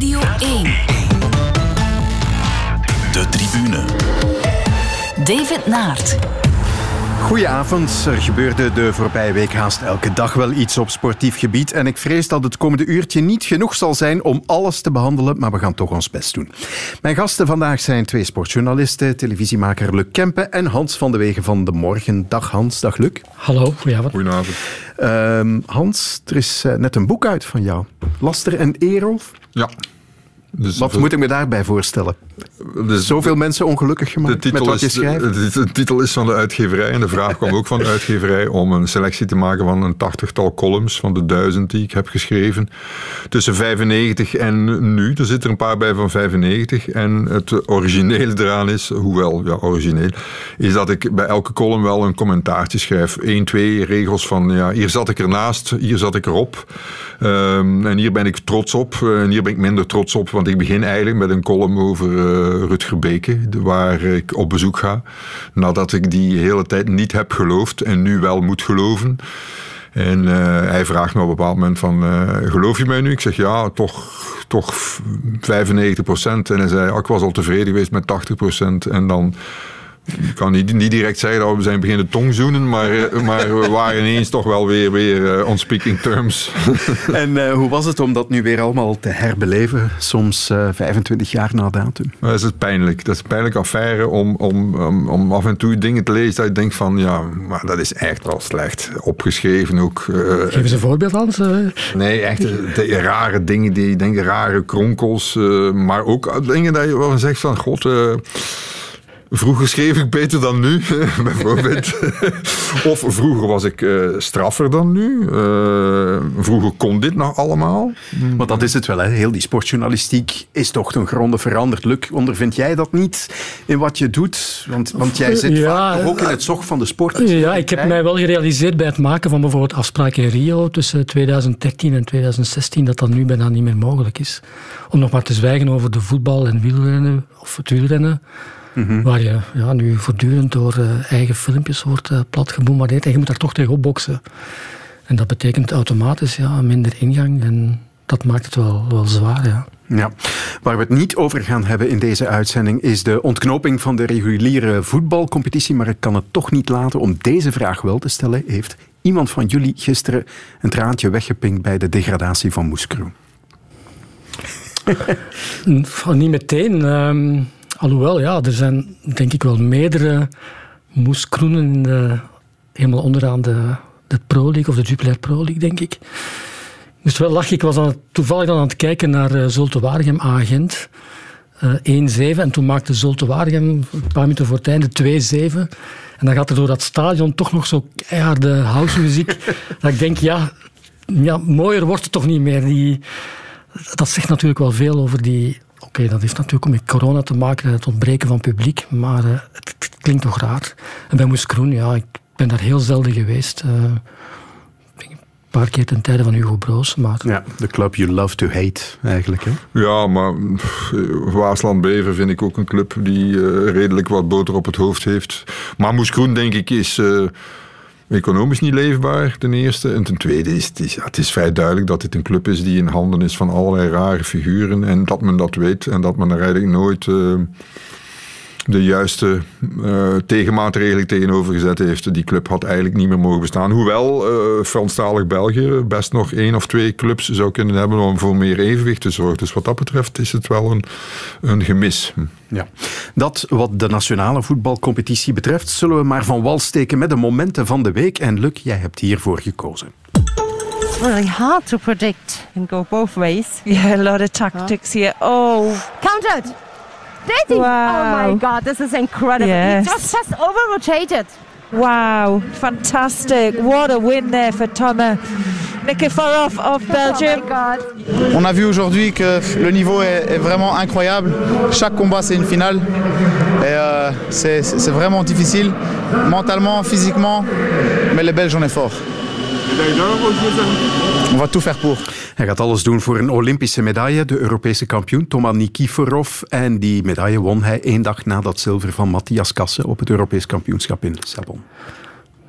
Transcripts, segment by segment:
Radio 1. De tribune. David Naert. Goedenavond. Er gebeurde de voorbije week haast elke dag wel iets op sportief gebied. En ik vrees dat het komende uurtje niet genoeg zal zijn om alles te behandelen, maar we gaan toch ons best doen. Mijn gasten vandaag zijn twee sportjournalisten, televisiemaker Luc Kempen en Hans van de Wegen van de Morgen. Dag Hans, dag Luc. Hallo, goedenavond. Goedenavond. Ehm, Hans, er is eh, net een boek uit van jou. Laster en Erolf. Ja. Dus wat moet ik me daarbij voorstellen? Dus Zoveel mensen ongelukkig gemaakt met wat je schrijft? De, de, titel is van de uitgeverij en de vraag kwam ook van de uitgeverij om een selectie te maken van een tachtigtal columns van de duizend die ik heb geschreven. Tussen 95 en nu. Er zitten er een paar bij van 95. En het originele eraan is, hoewel ja, origineel, is dat ik bij elke column wel een commentaartje schrijf. Eén, twee regels van ja, hier zat ik ernaast, hier zat ik erop. Um, en hier ben ik trots op en hier ben ik minder trots op want ik begin eigenlijk met een column over uh, Rutger Beke, waar ik op bezoek ga. Nadat ik die hele tijd niet heb geloofd en nu wel moet geloven. En uh, hij vraagt me op een bepaald moment van, uh, geloof je mij nu? Ik zeg ja, toch, toch 95 procent. En hij zei, ik was al tevreden geweest met 80 procent. En dan ik kan niet, niet direct zeggen dat we zijn beginnen tongzoenen, maar, eh, maar we waren ineens toch wel weer, weer uh, on speaking terms. en uh, hoe was het om dat nu weer allemaal te herbeleven, soms uh, 25 jaar na datum? Dat is pijnlijk. Dat is een pijnlijke affaire om, om, om, om, af en toe dingen te lezen dat je denkt van, ja, maar dat is echt wel slecht. Opgeschreven ook. Geef eens een voorbeeld, Hans. Nee, echt de, rare dingen die je denkt, rare kronkels, maar ook dingen dat je wel zegt van, god... Vroeger schreef ik beter dan nu, bijvoorbeeld. of vroeger was ik uh, straffer dan nu. Uh, vroeger kon dit nog allemaal. Maar dat is het wel, hè? heel die sportjournalistiek is toch ten gronde veranderd. Luc, ondervind jij dat niet in wat je doet? Want, want jij zit ja, vaak ook in het zog van de sport. Ja, ik heb mij wel gerealiseerd bij het maken van bijvoorbeeld afspraken in Rio tussen 2013 en 2016 dat dat nu bijna niet meer mogelijk is. Om nog maar te zwijgen over de voetbal en wielrennen of het wielrennen. Mhm. Waar je ja, nu voortdurend door uh, eigen filmpjes wordt uh, plat gebombardeerd. En je moet daar toch tegen opboksen. En dat betekent automatisch ja, minder ingang. En dat maakt het wel, wel zwaar. Ja. Ja. Waar we het niet over gaan hebben in deze uitzending is de ontknoping van de reguliere voetbalcompetitie. Maar ik kan het toch niet laten om deze vraag wel te stellen. Heeft iemand van jullie gisteren een traantje weggepinkt bij de degradatie van Moeskroen? niet meteen. Um, Alhoewel, ja, er zijn denk ik wel meerdere moeskroenen de, helemaal onderaan de, de Pro League of de Jupiler Pro League, denk ik. Dus wel lach ik was dan toevallig dan aan het kijken naar uh, Zulte Waregem agent. Uh, 1-7 en toen maakte Zulte Waregem een paar minuten voor het einde 2-7. En dan gaat er door dat stadion toch nog zo keiharde housemuziek. dat ik denk, ja, ja, mooier wordt het toch niet meer. Die, dat zegt natuurlijk wel veel over die Oké, dat heeft natuurlijk ook met corona te maken, het ontbreken van publiek, maar uh, het, het, klinkt toch raar. En bij Moes Kroen, ja, ik ben daar heel zelden geweest. Uh, een paar keer ten tijde van Hugo Broos. Maar... Ja, de club you love to hate, eigenlijk. Hè? Ja, maar Waasland-Bever vind ik ook een club die uh, redelijk wat boter op het hoofd heeft. Maar Moes Kroen, denk ik, is economisch niet leefbaar, ten eerste. En ten tweede is het, is, vrij duidelijk dat dit een club is die in handen is van allerlei rare figuren. En dat men dat weet en dat men er eigenlijk nooit... Uh, de juiste uh, tegenmaatregelen tegenover gezet heeft. Die club had eigenlijk niet meer mogen bestaan. Hoewel uh, Franstalig België best nog één of twee clubs zou kunnen hebben om voor meer evenwicht te zorgen. Dus wat dat betreft is het wel een, een gemis. Ja. Dat wat de nationale voetbalcompetitie betreft, zullen we maar van wal steken met de momenten van de week. En Luc, jij hebt hiervoor gekozen. Really hard to predict and go both ways. Yeah, a lot of tactics here. Oh. Count out! 30! Wow. Oh my god, this is incredible. Yes. He just, just over rotated. Wow, fantastic. What a win there for Thomas Nikiforov of Belgium. Oh On a vu aujourd'hui que le niveau est, est, vraiment incroyable. Chaque combat, c'est une finale. Et euh, c'est vraiment difficile, mentalement, physiquement. Mais les Belges, on est fort. On va tout faire pour. Hij gaat alles doen voor een Olympische medaille. De Europese kampioen Toma Nikiforov. En die medaille won hij één dag na dat zilver van Matthias Kassen op het Europees kampioenschap in Lissabon.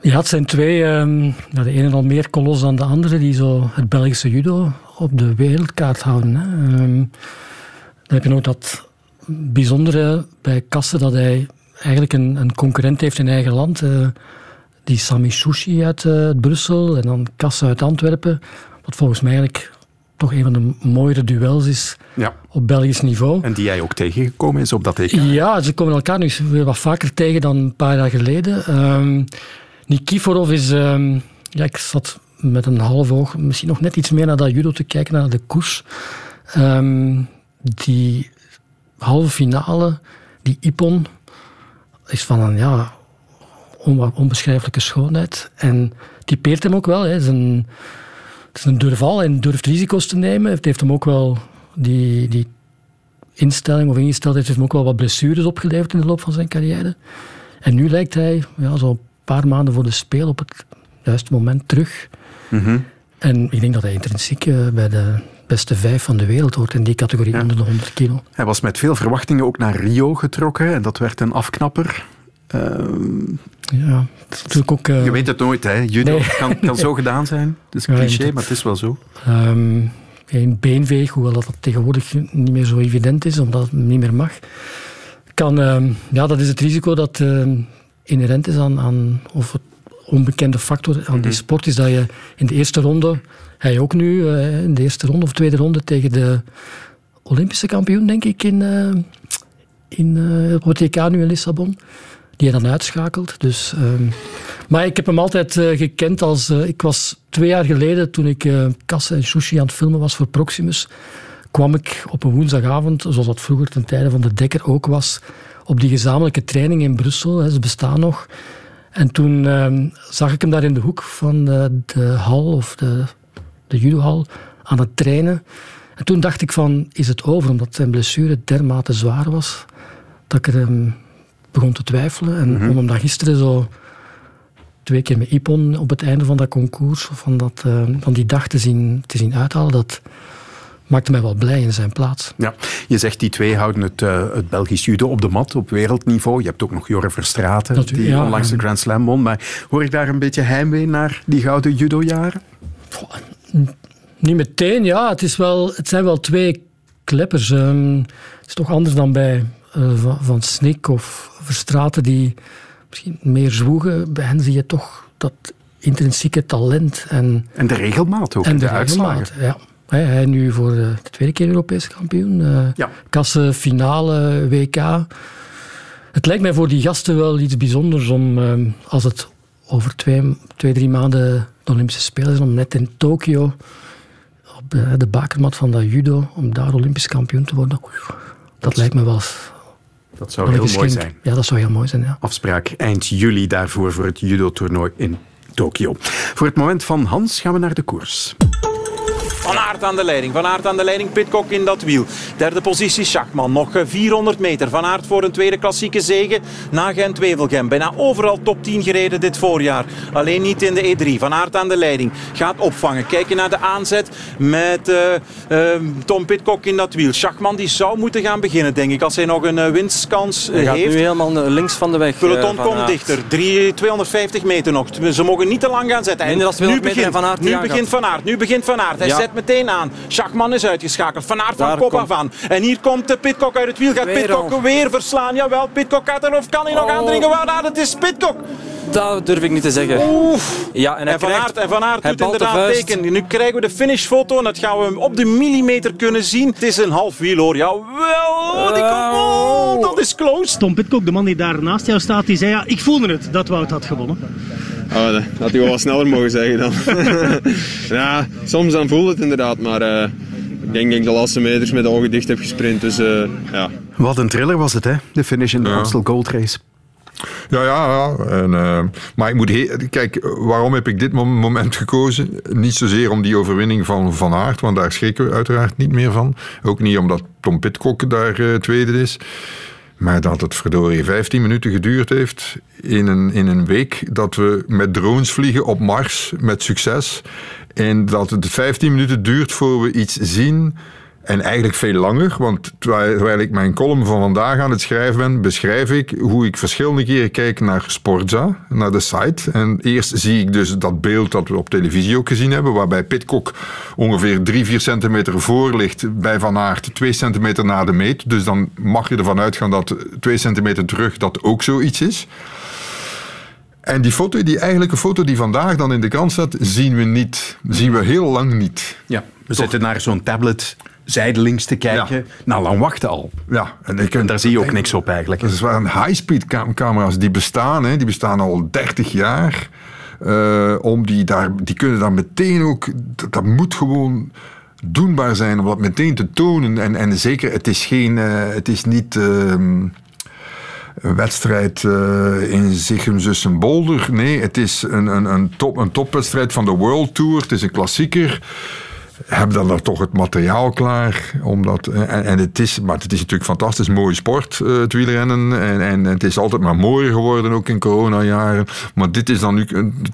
Ja, het zijn twee, um, de ene al meer kolos dan de andere, die zo het Belgische judo op de wereldkaart houden. Hè. Ehm, dan heb je nog dat bijzondere bij Kassen dat hij eigenlijk een, een concurrent heeft in eigen land. Uh, die Sami Sushi uit uh, Brussel en dan Kassen uit Antwerpen. Wat volgens mij eigenlijk toch een van de mooiere duels is ja. op Belgisch niveau. En die jij ook tegengekomen is op dat EK? Ja, ze komen elkaar nu weer wat vaker tegen dan een paar jaar geleden. Um, Nikiforov is... Um, ja, ik zat met een half oog misschien nog net iets meer naar dat judo te kijken, naar de koers. Um, die halve finale, die Ippon, is van een ja, onbeschrijfelijke schoonheid. En typeert hem ook wel. Hè. Is een, het is een durval en durft risico's te nemen. Het heeft hem ook wel die, die instelling of ingesteldheid heeft hem ook wel wat blessures opgeleverd in de loop van zijn carrière. En nu lijkt hij ja, zo een paar maanden voor de speel op het juiste moment terug. Mhm. En ik denk dat hij intrinsiek uh, bij de beste vijf van de wereld hoort in die categorie onder de 100 kilo. Hij was met veel verwachtingen ook naar Rio getrokken en dat werd een afknapper. Ehm, ja, natuurlijk ook... Uh, je weet het nooit, hè. Judo kan, kan zo gedaan zijn. Het is een cliché, maar het is wel zo. Um, geen beenveeg, hoewel dat tegenwoordig niet meer zo evident is, omdat het niet meer mag. Kan, uh, ja, dat is het risico dat uh, inherent is aan, aan of het onbekende factor aan die mhm. sport is dat je in de eerste ronde, hij ook nu, uh, in de eerste ronde of tweede ronde tegen de Olympische kampioen, denk ik, in, uh, in, uh, nu in Lissabon die hij dan uitschakelt. Dus, ehm, maar ik heb hem altijd uh, gekend als... Uh, ik was twee jaar geleden, toen ik uh, Kassen en Sushi aan het filmen was voor Proximus, kwam ik op een woensdagavond, zoals dat vroeger ten tijde van de Dekker ook was, op die gezamenlijke training in Brussel. Hè, ze bestaan nog. En toen ehm, zag ik hem daar in de hoek van de, hal, of de, de judohal, aan het trainen. En toen dacht ik van, is het over? Omdat zijn blessure dermate zwaar was, dat ik er hem begon te twijfelen. En mhm. om hem dan gisteren zo twee keer met Ipon op het einde van dat concours, van, dat, uh, van die dag te zien, te zien uithalen, dat maakte mij wel blij in zijn plaats. Ja, je zegt die twee houden het, uh, het Belgisch judo op de mat op wereldniveau. Je hebt ook nog Jorre Verstraeten, die ja, onlangs de Grand Slam won. Maar hoor ik daar een beetje heimwee naar die gouden judo-jaren? Niet meteen, ja. Het, is wel, het zijn wel twee kleppers. Um, het is toch anders dan bij uh, van, van Snik of Verstraten die misschien meer zwoegen, bij hen zie je toch dat intrinsieke talent. En, en de regelmaat ook, en de, de uitslagen. Ja. Hij nu voor de tweede keer Europees kampioen. Uh, ja. Kasse finale WK. Het lijkt mij voor die gasten wel iets bijzonders om, uh, als het over twee, twee, drie maanden de Olympische Spelen is, om net in Tokio op de, de bakermat van dat judo, om daar Olympisch kampioen te worden. Dat lijkt me wel dat zou heel mooi zijn. Ja, dat zou heel mooi zijn. Ja. Afspraak eind juli daarvoor voor het judo-toernooi in Tokio. Voor het moment van Hans gaan we naar de koers. Van Aert aan de leiding. Van Aert aan de leiding. Pitcock in dat wiel. Derde positie Schachman. Nog 400 eh, meter. Van Aert voor een tweede klassieke zege na Gent-Wevelgem. Bijna overal top 10 gereden dit voorjaar. Alleen niet in de E3. Van Aert aan de leiding. Gaat opvangen. Kijken naar de aanzet met uh, uh, Tom Pitcock in dat wiel. Schachman die zou moeten gaan beginnen, denk ik. Als hij nog een uh, winstkans hij gaat heeft. nu helemaal links van de weg. Peloton komt dichter. 3, 250 meter nog. Ze mogen niet te lang gaan zetten. En nu begint Van Aert. Nu begint Van Aert. Nu begint Van Aert. Hij zet meteen aan. Schachman is uitgeschakeld. Van Aert van kop af aan. En hier komt de Pitcock uit het wiel. Gaat Pitcock weer verslaan? Jawel, Pitcock gaat er of kan hij nog oh. aandringen? Waar het is Pitcock. Dat durf ik niet te zeggen. Oef. Ja, en, en Van Aert, en van Aert doet inderdaad teken. Nu krijgen we de finishfoto en dat gaan we op de millimeter kunnen zien. Het is een half wiel hoor. Jawel, die komt, oh, dat is close. Tom Pitcock, de man die daar naast jou staat, die zei ja, ik voelde het dat Wout had gewonnen. Oh, dat had hij wel wat sneller mogen zeggen dan. ja, soms dan voelt het inderdaad, maar uh, ik denk dat ik de laatste meters met de ogen dicht heb gesprint. Dus, uh, ja. Wat een thriller was het, hè? De finish in de ja. Amstel Gold Race. Ja, ja, ja. En, uh, maar ik moet kijk, waarom heb ik dit moment gekozen? Niet zozeer om die overwinning van Van Aert, want daar schrikken we uiteraard niet meer van. Ook niet omdat Tom Pitcock daar uh, tweede is. Maar dat het verdorie 15 minuten geduurd heeft in een, in een week dat we met drones vliegen op Mars met succes. En dat het 15 minuten duurt voor we iets zien En eigenlijk veel langer, want terwijl, ik mijn column van vandaag aan het schrijven ben, beschrijf ik hoe ik verschillende keren kijk naar Sportza, naar de site. En eerst zie ik dus dat beeld dat we op televisie ook gezien hebben, waarbij Pitcock ongeveer 3, 4 centimeter voor ligt bij Van Aert, 2 centimeter na de meet. Dus dan mag je ervan uitgaan dat 2 centimeter terug dat ook zoiets is. En die foto, die eigenlijke foto die vandaag dan in de krant staat, zien we niet. Zien we heel lang niet. Ja, we zitten naar zo'n tablet zijdelings te kijken. Ja. Nou, lang wachten al. Ja, en, ik, En daar zie je ook niks op eigenlijk. Dat waren high-speed cam- camera's die bestaan, hè, die bestaan al 30 jaar. Eh, om die, daar, die kunnen dan meteen ook, dat, dat moet gewoon doenbaar zijn om dat meteen te tonen. En, en zeker, het is geen, eh, het is niet ehm, een wedstrijd eh, in Zichem, Zussen, Boulder. Nee, het is een, een, een, top, een topwedstrijd van de World Tour. Het is een klassieker hebben dan er toch het materiaal klaar. Omdat, en, en het is, maar het is natuurlijk fantastisch mooie sport, eh, het wielrennen. En, en het is altijd maar mooier geworden, ook in coronajaren. Maar dit is dan nu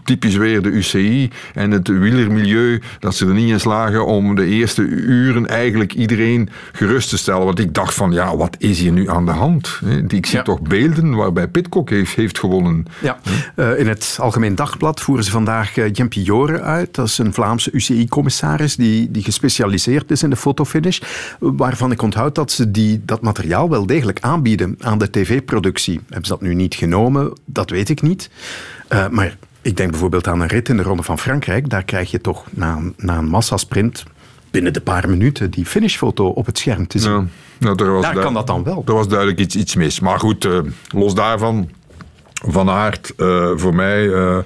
typisch weer de UCI en het wielermilieu. Dat ze er niet in slagen om de eerste uren eigenlijk iedereen gerust te stellen. Want ik dacht van, ja, wat is hier nu aan de hand? Ik zie toch beelden waarbij Pitcock heeft, heeft gewonnen. Ja. Eh, in het Algemeen Dagblad voeren ze vandaag uh, Jem Piore uit. Dat is een Vlaamse UCI-commissaris die, die gespecialiseerd is in de fotofinish. Waarvan ik onthoud dat ze die, dat materiaal wel degelijk aanbieden aan de tv-productie. Hebben ze dat nu niet genomen? Dat weet ik niet. Uh, maar ik denk bijvoorbeeld aan een rit in de Ronde van Frankrijk. Daar krijg je toch na, na een massasprint binnen de paar minuten die finishfoto op het scherm te zien. Ja, nou, er was Daar kan dat dan wel. Er was duidelijk iets, iets mis. Maar goed, uh, los daarvan, Van Aert, uh, voor mij... Uh,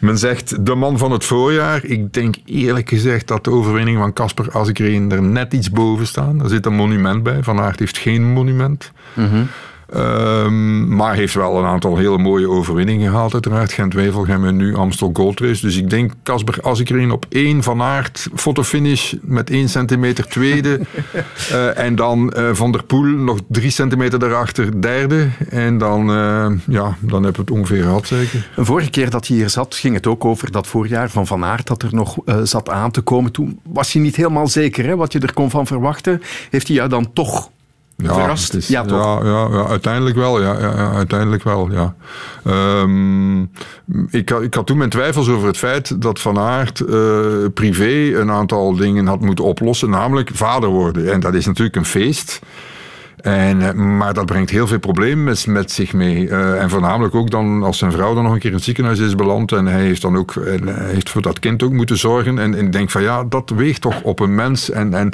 men zegt de man van het voorjaar. Ik denk eerlijk gezegd dat de overwinning van Casper Asgreen er net iets boven staan. Er zit een monument bij. Van Aert heeft geen monument. -hmm. Um, maar heeft wel een aantal hele mooie overwinningen gehaald uiteraard. Gent-Wevelgem en nu Amstel Gold Race. Dus ik denk Casper Asgreen op één Van Aert fotofinish met één centimeter tweede. uh, en dan uh, Van der Poel nog drie centimeter daarachter derde. En dan, uh, ja, dan hebben we het ongeveer gehad zeker. Een vorige keer dat hij hier zat ging het ook over dat voorjaar van Van Aert dat er nog zat aan te komen. Toen was hij niet helemaal zeker hè, wat je er kon van verwachten. Heeft hij jou dan toch ja, verrast? Is, ja, toch? Ja, ja, ja, uiteindelijk wel. Ja, ja, ja uiteindelijk wel, ja. Um, ik, ik had toen mijn twijfels over het feit dat Van Aert uh, privé een aantal dingen had moeten oplossen, namelijk vader worden. En dat is natuurlijk een feest. En, maar dat brengt heel veel problemen met, zich mee. Uh, en voornamelijk ook dan als zijn vrouw dan nog een keer in het ziekenhuis is beland. En hij heeft dan ook hij heeft voor dat kind ook moeten zorgen. En, en ik denk van ja, dat weegt toch op een mens. En, en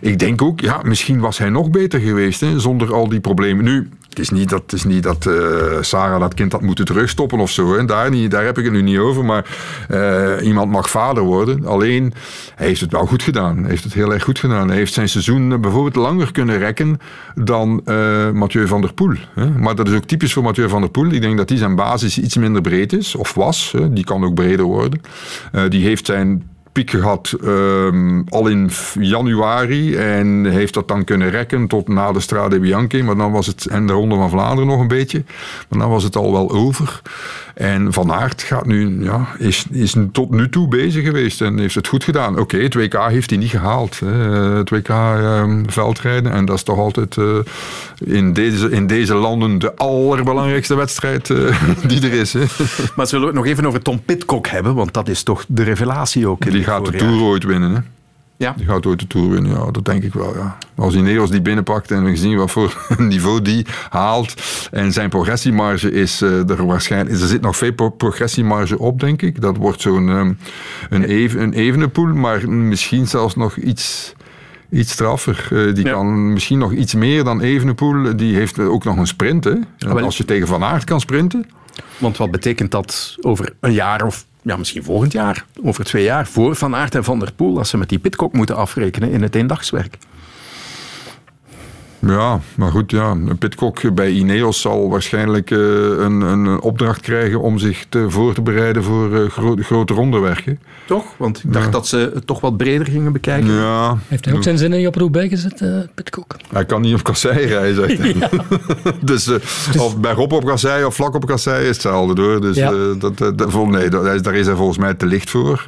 ik denk ook, ja, misschien was hij nog beter geweest hè, zonder al die problemen. Nu, het is niet dat, het niet dat uh, Sarah dat kind had moeten terugstoppen of zo. Hè. Daar, daar heb ik het nu niet over. Maar uh, iemand mag vader worden. Alleen, hij heeft het wel goed gedaan. Hij heeft het heel erg goed gedaan. Hij heeft zijn seizoen bijvoorbeeld langer kunnen rekken dan uh, Mathieu van der Poel. Hè. Maar dat is ook typisch voor Mathieu van der Poel. Ik denk dat die zijn basis iets minder breed is. Of was. Hè. Die kan ook breder worden. die heeft zijn gehad um, al in januari. En heeft dat dan kunnen rekken tot na de Strade Bianchi, maar dan was het en de Ronde van Vlaanderen nog een beetje, maar dan was het al wel over. En Van Aert gaat nu, ja, is, is tot nu toe bezig geweest en heeft het goed gedaan. Oké, okay, het WK heeft hij niet gehaald, hè. het WK um, veldrijden en dat is toch altijd uh, in, deze, in deze landen de allerbelangrijkste wedstrijd uh, die er is. Hè. Maar zullen we het nog even over Tom Pitcock hebben, want dat is toch de revelatie ook. Die gaat de Tour ooit winnen, hè? Ja. Die gaat ooit de Tour winnen, ja, dat denk ik wel. Ja. Als Ineos die binnenpakt en we zien wat voor niveau die haalt en zijn progressiemarge is uh, er waarschijnlijk... Er zit nog veel pro progressiemarge op, denk ik. Dat wordt zo'n um, een, even, een evene pool, maar misschien zelfs nog iets... Iets straffer. Uh, die ja. kan misschien nog iets meer dan Evenepoel. Die heeft ook nog een sprint. Hè? En als je tegen Van Aert kan sprinten. Want wat betekent dat over een jaar of ja, misschien volgend jaar, over twee jaar, voor Van Aert en Van der Poel, als ze met die Pitcock moeten afrekenen in het eendagswerk. Ja, maar goed, ja. Pitcock bij Ineos zal waarschijnlijk uh, een, een, opdracht krijgen om zich te, voor te bereiden voor uh, gro grote rondewerken. Toch? Want ik dacht ja. dat ze het toch wat breder gingen bekijken. Ja. Heeft hij ook zijn zin in op Roubaix gezet, uh, Pitcock? Hij kan niet op kassei rijden, zegt hij. Ja. dus, dus of bergop op kassei of vlak op kassei is hetzelfde hoor. Dus ja. dat, dat, nee, daar is hij volgens mij te licht voor.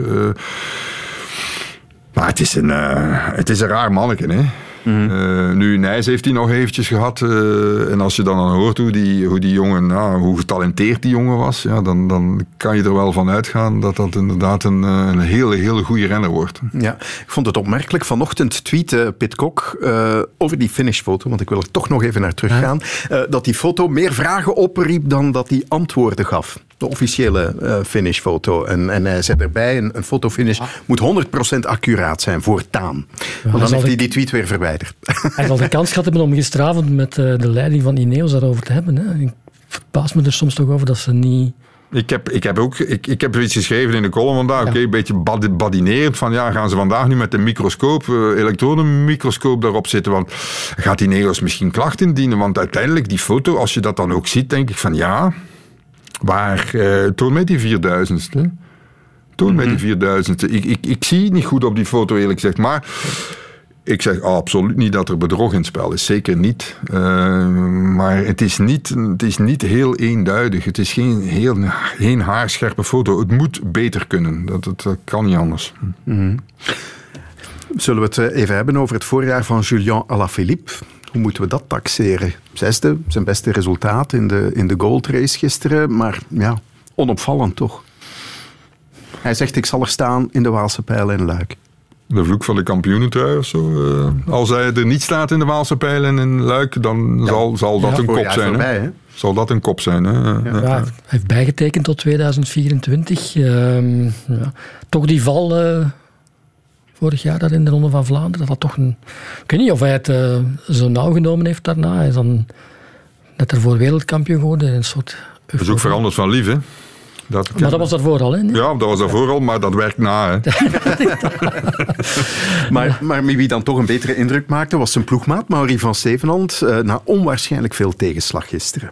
Maar het is een, eh, het is een raar manneke, hè. Eh, nu, Nijs heeft hij nog eventjes gehad. eh, en als je dan, dan hoort hoe die, hoe die jongen, ja, hoe getalenteerd die jongen was, ja, dan, dan kan je er wel van uitgaan dat dat inderdaad een, eh, een hele, hele goede renner wordt. Ja, ik vond het opmerkelijk. Vanochtend tweette Pit Kok eh, over die finishfoto, want ik wil er toch nog even naar teruggaan, eh, dat die foto meer vragen opriep dan dat hij antwoorden gaf. De officiële eh, finishfoto. En, en hij zei erbij, een, een fotofinish moet 100% accuraat zijn, voortaan. Want dan heeft hij die tweet weer verwijderd. Hij zal de kans gehad hebben om gisteravond met eh, de leiding van Ineos daarover te hebben. Hè. Ik verbaas me er soms toch over dat ze niet... Ik heb, ik heb ook ik, ik heb iets geschreven in de column vandaag. Oké, een beetje bad- badinerend van ja, gaan ze vandaag nu met een microscoop, eh, elektronenmicroscoop daarop zitten? Want gaat die Neos misschien klachten indienen? Want uiteindelijk, die foto, als je dat dan ook ziet, denk ik van ja, waar, eh, toon mij die 4000ste. Toon mij die 4000ste. Ik, ik, ik zie het niet goed op die foto, eerlijk gezegd. Maar ik zeg absoluut niet dat er bedrog in het spel is. Zeker niet. Eh, maar het is niet, het is niet heel eenduidig. Het is geen, heel, geen haarscherpe foto. Het moet beter kunnen. Dat, dat, dat kan niet anders. Zullen we het eh, even hebben over het voorjaar van Julien Alaphilippe? Hoe moeten we dat taxeren? Zesde, zijn beste resultaat in de, in de goldrace gisteren, maar ja, onopvallend toch? Hij zegt, ik zal er staan in de Waalse pijlen in Luik. De vloek van de kampioenentrui of zo. eh, als hij er niet staat in de Waalse pijlen en in Luik, dan zal, zal dat Ja. een kop Voorjaar zijn. voorbij, hè? hè? Zal dat een kop zijn. Hè? Ja, hij heeft bijgetekend tot 2024. Ehm, ja. Toch die val eh, vorig jaar daar in de Ronde van Vlaanderen. Dat dat toch een, ik weet niet of hij het eh, zo nauw genomen heeft daarna. Hij is dan net ervoor wereldkampioen geworden. Een soort Dat is ook veranderd van lief, hè? Dat, Maar dat was daarvoor al, hè? Ja, dat was daarvoor al, maar dat werkt na. Hè? Maar, maar wie dan toch een betere indruk maakte, was zijn ploegmaat Mauri van Zevenand, eh, na onwaarschijnlijk veel tegenslag gisteren.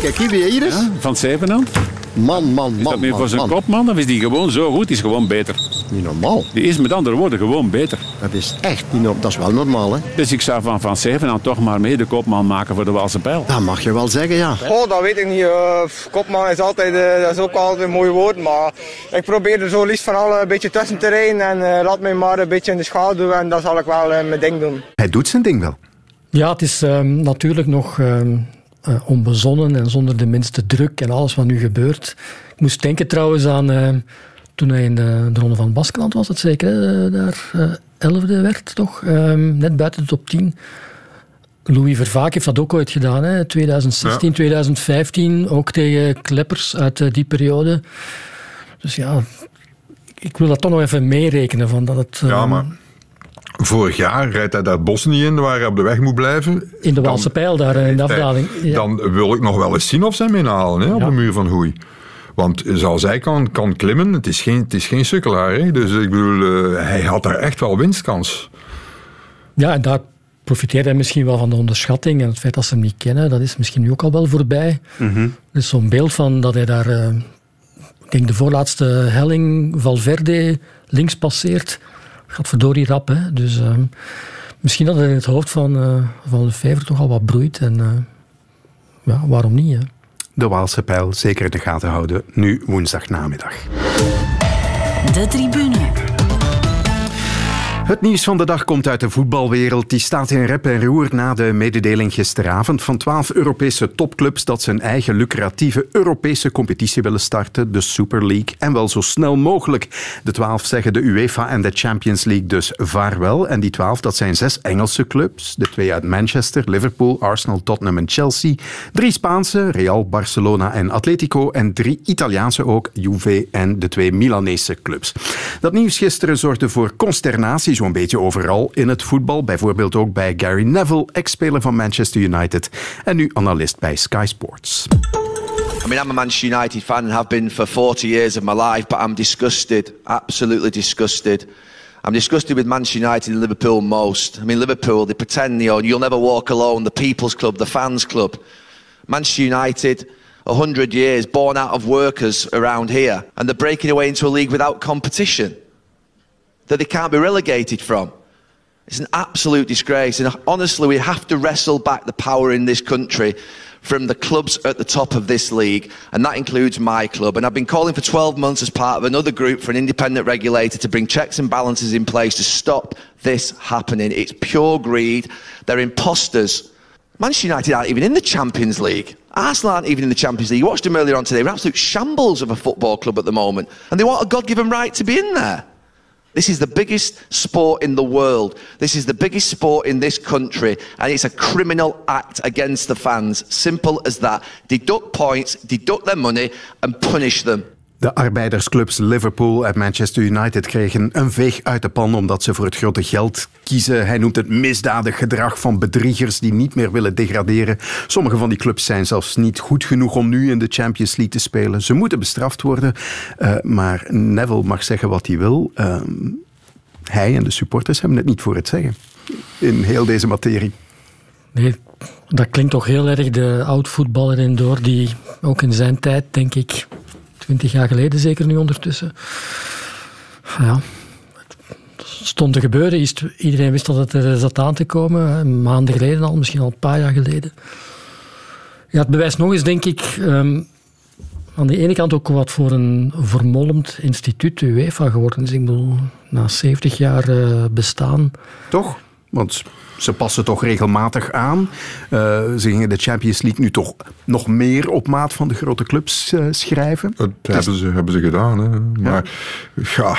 Kijk hier is. Van Zevenand? Man, man, man. Is dat meer man, voor zijn man. kopman of is die gewoon zo goed? Die is gewoon beter. Niet normaal. Die is met andere woorden gewoon beter. Dat is echt niet normaal. Dat is wel normaal, hè? Dus ik zou van Van Zevenand toch maar mee de kopman maken voor de Waalse pijl. Dat mag je wel zeggen, ja. Goh, dat weet ik niet. eh, kopman is altijd, eh, dat is ook altijd een mooi woord. Maar ik probeer er zo liefst van alle een beetje tussen te rijden. En eh, laat mij maar een beetje in de schaduw. En dan zal ik wel mijn ding doen. Hij doet zijn ding wel. Ja, het is ehm, natuurlijk nog ehm, eh, onbezonnen en zonder de minste druk en alles wat nu gebeurt. Ik moest denken trouwens aan ehm, toen hij in de, de Ronde van Baskeland was, het zeker, hè, daar eh, elfde werd toch, Ehm, net buiten de top 10. Louis Vervaak heeft dat ook ooit gedaan, hè? 2016, Ja. 2015, ook tegen kleppers uit eh, die periode. Dus ja, ik wil dat toch nog even meerekenen. Van dat het, Ja, ehm, maar vorig jaar rijdt hij daar het bos niet in, waar hij op de weg moet blijven. In de Waalse pijl, daar eh, in de afdaling. Ja. Dan wil ik nog wel eens zien of ze hem inhalen hè, op Ja. de muur van Hoei. Want zoals hij kan, kan klimmen, het is geen, het is geen sukkelaar. Hè? Dus ik bedoel, eh, hij had daar echt wel winstkans. Ja, en daar profiteert hij misschien wel van de onderschatting en het feit dat ze hem niet kennen, dat is misschien nu ook al wel voorbij. Er is zo'n beeld van dat hij daar, eh, ik denk de voorlaatste helling, Valverde, links passeert. Gaat verdorie rap, hè. Dus eh, misschien dat hij in het hoofd van, eh van de vijver toch al wat broeit. En eh, ja, waarom niet, hè. De Waalse pijl zeker in de gaten houden, nu woensdagnamiddag. De tribune. Het nieuws van de dag komt uit de voetbalwereld. Die staat in rep en roer na de mededeling gisteravond van twaalf Europese topclubs dat ze een eigen lucratieve Europese competitie willen starten, de Super League, en wel zo snel mogelijk. De twaalf zeggen de UEFA en de Champions League dus vaarwel. En die twaalf, dat zijn zes Engelse clubs, de twee uit Manchester, Liverpool, Arsenal, Tottenham en Chelsea, drie Spaanse, Real, Barcelona en Atletico, en drie Italiaanse ook, Juve en de twee Milanese clubs. Dat nieuws gisteren zorgde voor consternatie zo'n beetje overal in het voetbal. Bijvoorbeeld ook bij Gary Neville, ex-speler van Manchester United en nu analist bij Sky Sports. I mean, I'm a Manchester United fan and have been for 40 years of my life, but I'm disgusted, absolutely disgusted. I'm disgusted with Manchester United and Liverpool most. I mean, Liverpool, they pretend, you know, you'll never walk alone, the people's club, the fans' club. Manchester United, 100 years, born out of workers around here, and they're breaking away into a league without competition that they can't be relegated from. It's an absolute disgrace. And honestly, we have to wrestle back the power in this country from the clubs at the top of this league, and that includes my club. And I've been calling for 12 months as part of another group for an independent regulator to bring checks and balances in place to stop this happening. It's pure greed. They're imposters. Manchester United aren't even in the Champions League. Arsenal aren't even in the Champions League. You watched them earlier on today. They're absolute shambles of a football club at the moment. And they want a God given right to be in there. This is the biggest sport in the world. This is the biggest sport in this country. And it's a criminal act against the fans. Simple as that. Deduct points, deduct their money, and punish them. De arbeidersclubs Liverpool en Manchester United kregen een veeg uit de pan omdat ze voor het grote geld kiezen. Hij noemt het misdadig gedrag van bedriegers die niet meer willen degraderen. Sommige van die clubs zijn zelfs niet goed genoeg om nu in de Champions League te spelen. Ze moeten bestraft worden, uh, maar Neville mag zeggen wat hij wil. Uh, hij en de supporters hebben het niet voor het zeggen in heel deze materie. Nee, dat klinkt toch heel erg de oud-voetballer in door die ook in zijn tijd, denk ik, twintig jaar geleden zeker nu ondertussen. Ja, stond te gebeuren. Iedereen wist dat het er zat aan te komen. Maanden geleden al, misschien al een paar jaar geleden. Ja, het bewijst nog eens, denk ik, um, aan de ene kant ook wat voor een vermolmd instituut de UEFA geworden is. Ik bedoel, na 70 jaar uh, bestaan. Toch? Want ze passen toch regelmatig aan. Uh, ze gingen de Champions League nu toch nog meer op maat van de grote clubs uh, schrijven. Dat hebben ze, hebben ze gedaan. Hè. Maar ja.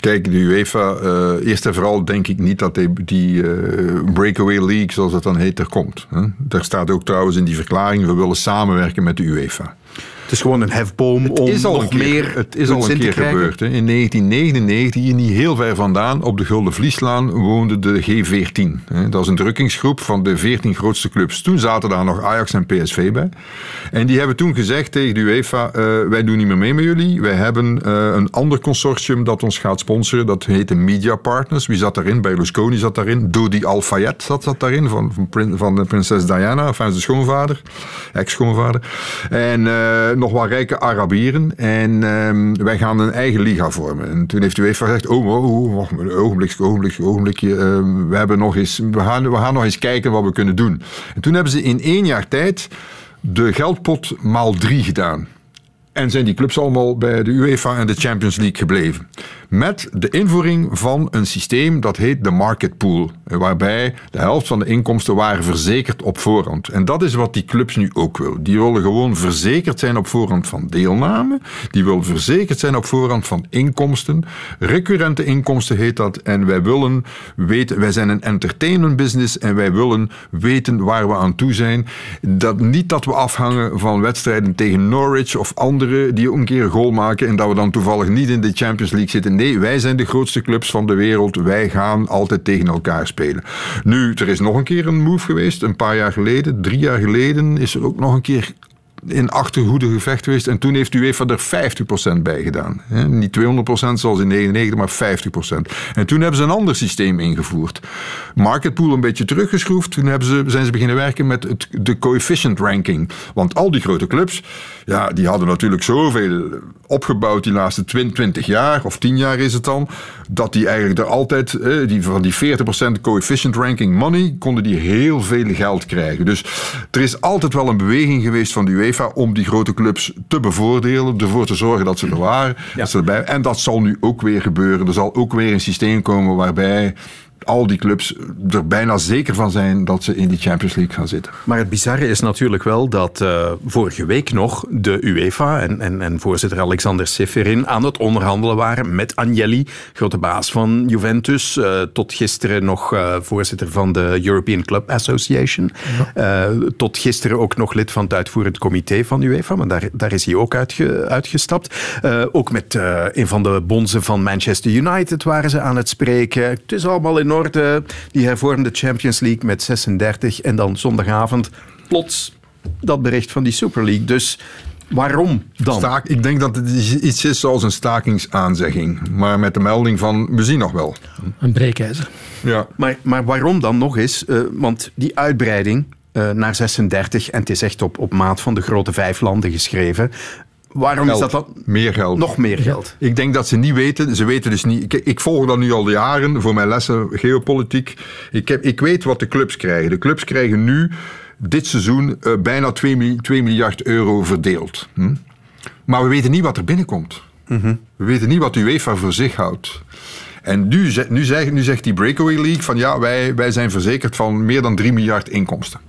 kijk, de UEFA, uh, eerst en vooral denk ik niet dat die, die breakaway league, zoals dat dan heet, er komt. Hè. Daar staat ook trouwens in die verklaring, we willen samenwerken met de UEFA. Het is gewoon een hefboom het om is al nog keer, meer Het is al een keer gebeurd. Hè. In 1999, hier niet heel ver vandaan, op de Gulden Vlieslaan woonde de G14. Hè. Dat is een drukkingsgroep van de 14 grootste clubs. Toen zaten daar nog Ajax en PSV bij. En die hebben toen gezegd tegen de UEFA, uh, wij doen niet meer mee met jullie. Wij hebben uh, een ander consortium dat ons gaat sponsoren. Dat heette Media Partners. Wie zat daarin? Berlusconi zat daarin. Dodi Al-Fayed zat, zat daarin, van, van, van de prinses Diana, enfin zijn schoonvader, ex-schoonvader. En uh, nog wat rijke Arabieren. En um, wij gaan een eigen liga vormen. En toen heeft de UEFA gezegd, oh, oh, oh een ogenblikje, ogenblikje, ogenblikje. Uh, we, hebben nog eens, we, gaan, we gaan nog eens kijken wat we kunnen doen. En toen hebben ze in één jaar tijd de geldpot maal drie gedaan. En zijn die clubs allemaal bij de UEFA en de Champions League gebleven. Met de invoering van een systeem dat heet de market pool. Waarbij de helft van de inkomsten waren verzekerd op voorhand. En dat is wat die clubs nu ook willen. Die willen gewoon verzekerd zijn op voorhand van deelname. Die willen verzekerd zijn op voorhand van inkomsten. Recurrente inkomsten heet dat. En wij willen weten, wij zijn een entertainment business en wij willen weten waar we aan toe zijn. Dat, niet dat we afhangen van wedstrijden tegen Norwich of andere die een keer een goal maken en dat we dan toevallig niet in de Champions League zitten. Wij zijn de grootste clubs van de wereld. Wij gaan altijd tegen elkaar spelen. Nu, er is nog een keer een move geweest, een paar jaar geleden, drie jaar geleden, is er ook nog een keer in achterhoede gevecht geweest. En toen heeft UEFA er 50% bij gedaan. Niet 200% zoals in 99, maar 50%. En toen hebben ze een ander systeem ingevoerd. Marketpool een beetje teruggeschroefd. Toen hebben ze, zijn ze beginnen werken met het, de coefficient ranking. Want al die grote clubs, ja, die hadden natuurlijk zoveel opgebouwd die laatste 20 jaar, of 10 jaar is het dan, dat die eigenlijk er altijd, die, van die 40% coefficient ranking money, konden die heel veel geld krijgen. Dus er is altijd wel een beweging geweest van de UEFA om die grote clubs te bevoordelen, ervoor te zorgen dat ze er waren. Ja. Dat ze erbij, en dat zal nu ook weer gebeuren. Er zal ook weer een systeem komen waarbij al die clubs er bijna zeker van zijn dat ze in die Champions League gaan zitten. Maar het bizarre is natuurlijk wel dat uh, vorige week nog de UEFA en, en, en voorzitter Alexander Seferin aan het onderhandelen waren met Agnelli, grote baas van Juventus, uh, tot gisteren nog uh, voorzitter van de European Club Association, ja. tot gisteren ook nog lid van het uitvoerend comité van UEFA, maar daar, daar is hij ook uitge, uitgestapt. ook met een van de bonzen van Manchester United waren ze aan het spreken. Het is allemaal in orde. Die hervormde Champions League met 36. En dan zondagavond plots dat bericht van die Super League. Dus waarom dan? Staak, ik denk dat het iets is zoals een stakingsaanzegging. Maar met de melding van, we zien nog wel. Een breekijzer. Ja. Maar, maar waarom dan nog eens? Uh, want die uitbreiding uh, naar 36, en het is echt op, op maat van de grote vijf landen geschreven. Waarom geld. is dat dan? Meer geld. Nog meer geld. Ik denk dat ze niet weten. Ze weten dus niet. Ik, ik volg dat nu al jaren voor mijn lessen geopolitiek. Ik, heb, ik weet wat de clubs krijgen. De clubs krijgen nu dit seizoen eh, bijna 2, mi- 2 miljard euro verdeeld. Hm? Maar we weten niet wat er binnenkomt. We weten niet wat UEFA voor zich houdt. En nu, nu, zegt, nu zegt die Breakaway League van ja, wij, wij zijn verzekerd van meer dan 3 miljard inkomsten.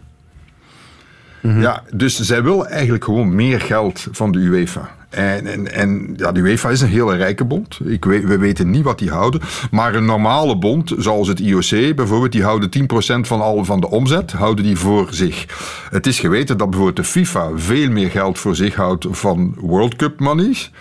Ja, dus zij wil eigenlijk gewoon meer geld van de UEFA. En, en, en ja, de UEFA is een hele rijke bond. Ik weet, we weten niet wat die houden. Maar een normale bond, zoals het IOC bijvoorbeeld, die houden 10% van al van de omzet, houden die voor zich. Het is geweten dat bijvoorbeeld de FIFA veel meer geld voor zich houdt van World Cup monies.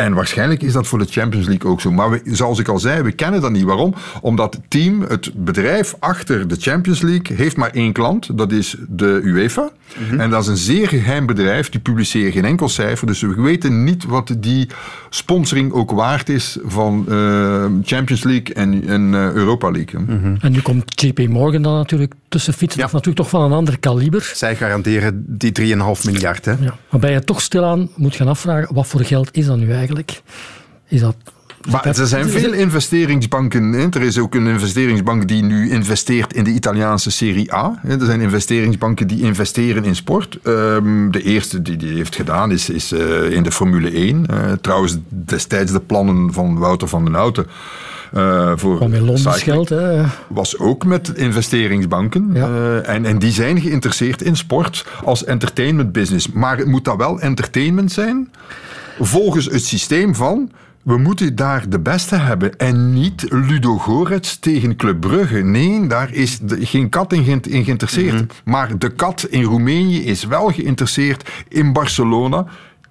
En waarschijnlijk is dat voor de Champions League ook zo. Maar we, zoals ik al zei, we kennen dat niet. Waarom? Omdat het team, het bedrijf achter de Champions League, heeft maar één klant. Dat is de UEFA. En dat is een zeer geheim bedrijf. Die publiceren geen enkel cijfer. Dus we weten niet wat die sponsoring ook waard is van eh, Champions League en, en eh, Europa League. En nu komt JP Morgan dan natuurlijk tussen fietsen. Dat is natuurlijk toch van een ander kaliber. Zij garanderen die 3,5 miljard. Hè? Ja. Waarbij je toch stilaan moet gaan afvragen, wat voor geld is dat nu eigenlijk? Is dat... Maar er zijn veel investeringsbanken. hè. Er is ook een investeringsbank die nu investeert in de Italiaanse Serie A. Er zijn investeringsbanken die investeren in sport. Ehm, de eerste die die heeft gedaan is, is eh, in de Formule 1. Eh, trouwens, destijds de plannen van Wouter van den Houten. eh voor Van Londens geld. Hè. was ook met investeringsbanken. Eh, en, en die zijn geïnteresseerd in sport als entertainment business. Maar het moet dat wel entertainment zijn volgens het systeem van... We moeten daar de beste hebben en niet Ludo Gorets tegen Club Brugge. Nee, daar is de- geen kat in, geïnt- in geïnteresseerd. Maar de kat in Roemenië is wel geïnteresseerd in Barcelona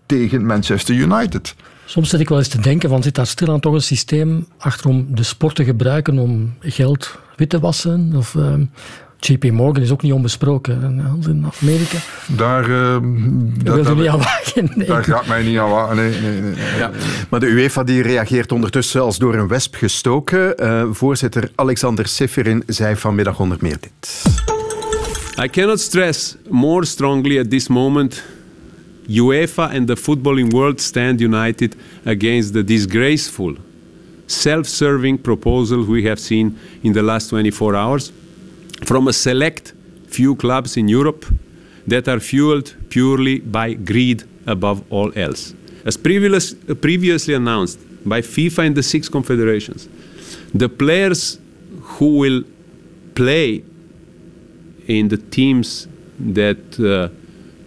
tegen Manchester United. Soms zit ik wel eens te denken, van zit daar stilaan toch een systeem achter om de sport te gebruiken om geld wit te wassen? Of ehm, JP Morgan is ook niet onbesproken in Amerika. Daar, Daar wil je niet aan wagen. Nee. Daar gaat mij niet aan wagen. Nee, nee, nee. Ja. Maar de UEFA die reageert ondertussen als door een wesp gestoken. Eh, voorzitter Alexander Seferin zei vanmiddag onder meer dit. I cannot stress more strongly at this moment UEFA and the footballing world stand united against the disgraceful, self serving proposal we have seen in the last 24 hours from a select few clubs in Europe that are fueled purely by greed above all else. As previous, previously announced by FIFA and the six confederations, the players who will play in the teams that uh,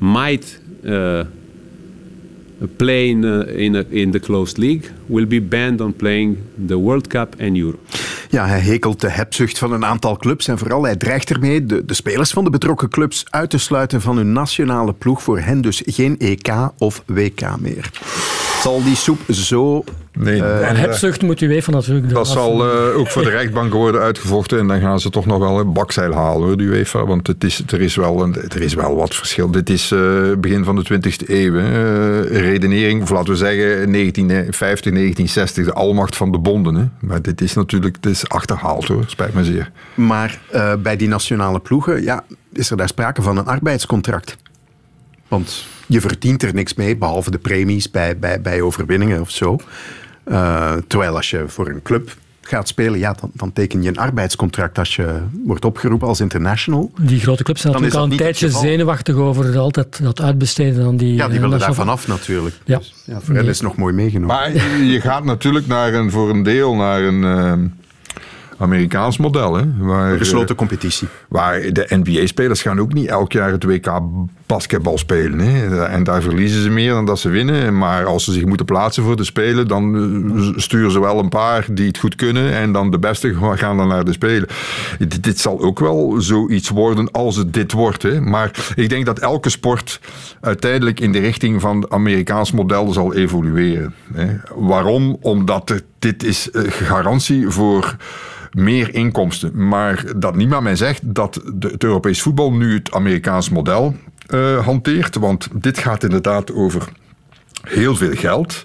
might uh, play in, uh, in, a, in the closed league will be banned on playing the World Cup and Euro. Ja, hij hekelt de hebzucht van een aantal clubs en vooral hij dreigt ermee de, de spelers van de betrokken clubs uit te sluiten van hun nationale ploeg. Voor hen dus geen EK of WK meer. Zal die soep zo... Nee, eh, En hebzucht moet u even natuurlijk doen. Dat zal eh, ook voor de rechtbank worden uitgevochten. En dan gaan ze toch nog wel een bakzeil halen, hoor, die UEFA. Want het is, er, is wel een, er is wel wat verschil. Dit is eh, begin van de 20e eeuw. Hè. Eh, redenering, of laten we zeggen 1950, 1960. De almacht van de bonden. Hè. Maar dit is natuurlijk dit is achterhaald, hoor. Spijt me zeer. Maar eh, bij die nationale ploegen ja, is er daar sprake van een arbeidscontract. Want je verdient er niks mee, behalve de premies bij, bij, bij overwinningen of zo. Eh, terwijl als je voor een club gaat spelen, ja, dan, dan teken je een arbeidscontract als je wordt opgeroepen als international. Die grote clubs zijn Dan natuurlijk al een tijdje zenuwachtig over altijd dat uitbesteden aan die... Ja, die eh, willen daar vanaf natuurlijk. Ja. Dus, ja, voor hen is het nog mooi meegenomen. Maar je gaat natuurlijk naar een, voor een deel naar een eh, Amerikaans model. Hè, waar, Gesloten eh, competitie. Waar de NBA-spelers gaan ook niet elk jaar het WK basketbal spelen. Hè. En daar verliezen ze meer dan dat ze winnen. Maar als ze zich moeten plaatsen voor de Spelen, dan eh, sturen ze wel een paar die het goed kunnen. En dan de beste gaan dan naar de Spelen. Dit, dit zal ook wel zoiets worden als het dit wordt. Hè. Maar ik denk dat elke sport uiteindelijk in de richting van het Amerikaans model zal evolueren. Hè. Waarom? Omdat het, dit is eh, garantie voor meer inkomsten. Maar dat niemand mij zegt dat de, het Europees voetbal nu het Amerikaans model eh, hanteert. Want dit gaat inderdaad over heel veel geld.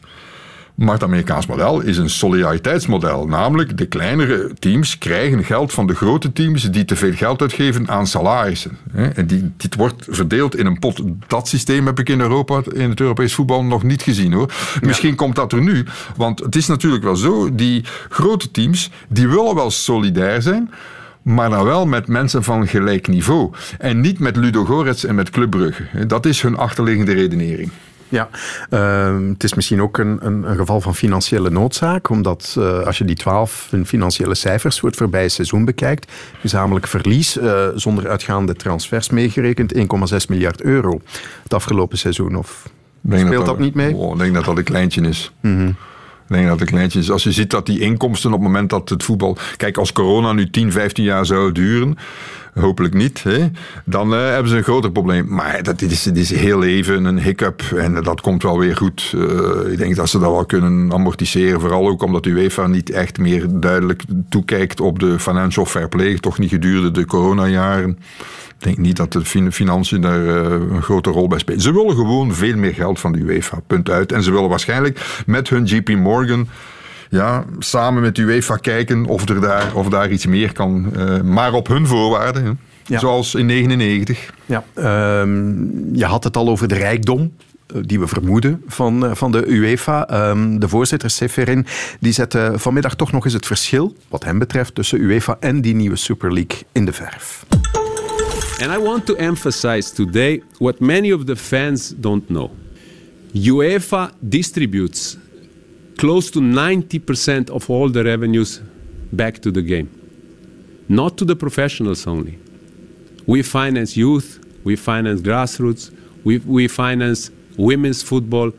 Maar het Amerikaans model is een solidariteitsmodel. Namelijk, de kleinere teams krijgen geld van de grote teams die te veel geld uitgeven aan salarissen. En die, dit wordt verdeeld in een pot. Dat systeem heb ik in Europa, in het Europees voetbal, nog niet gezien hoor. Misschien komt dat er nu. Want het is natuurlijk wel zo, die grote teams, die willen wel solidair zijn. Maar dan wel met mensen van gelijk niveau. En niet met Ludo Gorets en met Club Brugge. Dat is hun achterliggende redenering. Ja, ehm, het is misschien ook een, een, een geval van financiële noodzaak, omdat eh, als je die twaalf financiële cijfers voor het voorbije seizoen bekijkt, gezamenlijk verlies, eh, zonder uitgaande transfers meegerekend, 1,6 miljard euro het afgelopen seizoen. Of speelt dat, niet mee? Oh, ik denk dat dat een kleintje is. Mhm. Ik denk dat het een kleintje is. Als je ziet dat die inkomsten op het moment dat het voetbal... Kijk, als corona nu 10, 15 jaar zou duren, hopelijk niet, hè, dan eh, hebben ze een groter probleem. Maar dat is, dit is heel even een hiccup en dat komt wel weer goed. Eh, ik denk dat ze dat wel kunnen amortiseren. Vooral ook omdat UEFA niet echt meer duidelijk toekijkt op de financial fair play. Toch niet gedurende de coronajaren. Ik denk niet dat de fin- financiën daar eh, een grote rol bij spelen. Ze willen gewoon veel meer geld van de UEFA, punt uit. En ze willen waarschijnlijk met hun JP Morgan ja, samen met UEFA kijken of er daar, of daar iets meer kan. eh, maar op hun voorwaarden. hè. Ja. Zoals in 99. Ja, ehm, je had het al over de rijkdom eh, die we vermoeden van, eh, van de UEFA. Ehm, de voorzitter Seferin die zette vanmiddag toch nog eens het verschil, wat hem betreft, tussen UEFA en die nieuwe Super League in de verf. And I want to emphasize today what many of the fans don't know. UEFA distributes close to 90% of all the revenues back to the game, not to the professionals only. We finance youth, we finance grassroots, we, we finance women's football,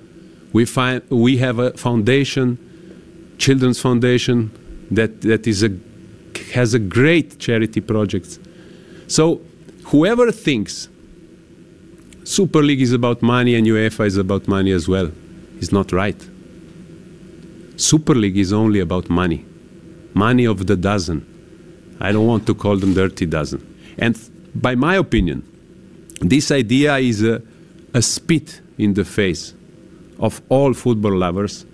we, fi- we have a foundation, Children's Foundation, that, that is a, has a great charity project. So whoever thinks Super League is about money and UEFA is about money as well is not right. Super League is only about money. Money of the dozen. I don't want to call them dirty dozen. And by my opinion, this idea is a, a spit in the face of all football lovers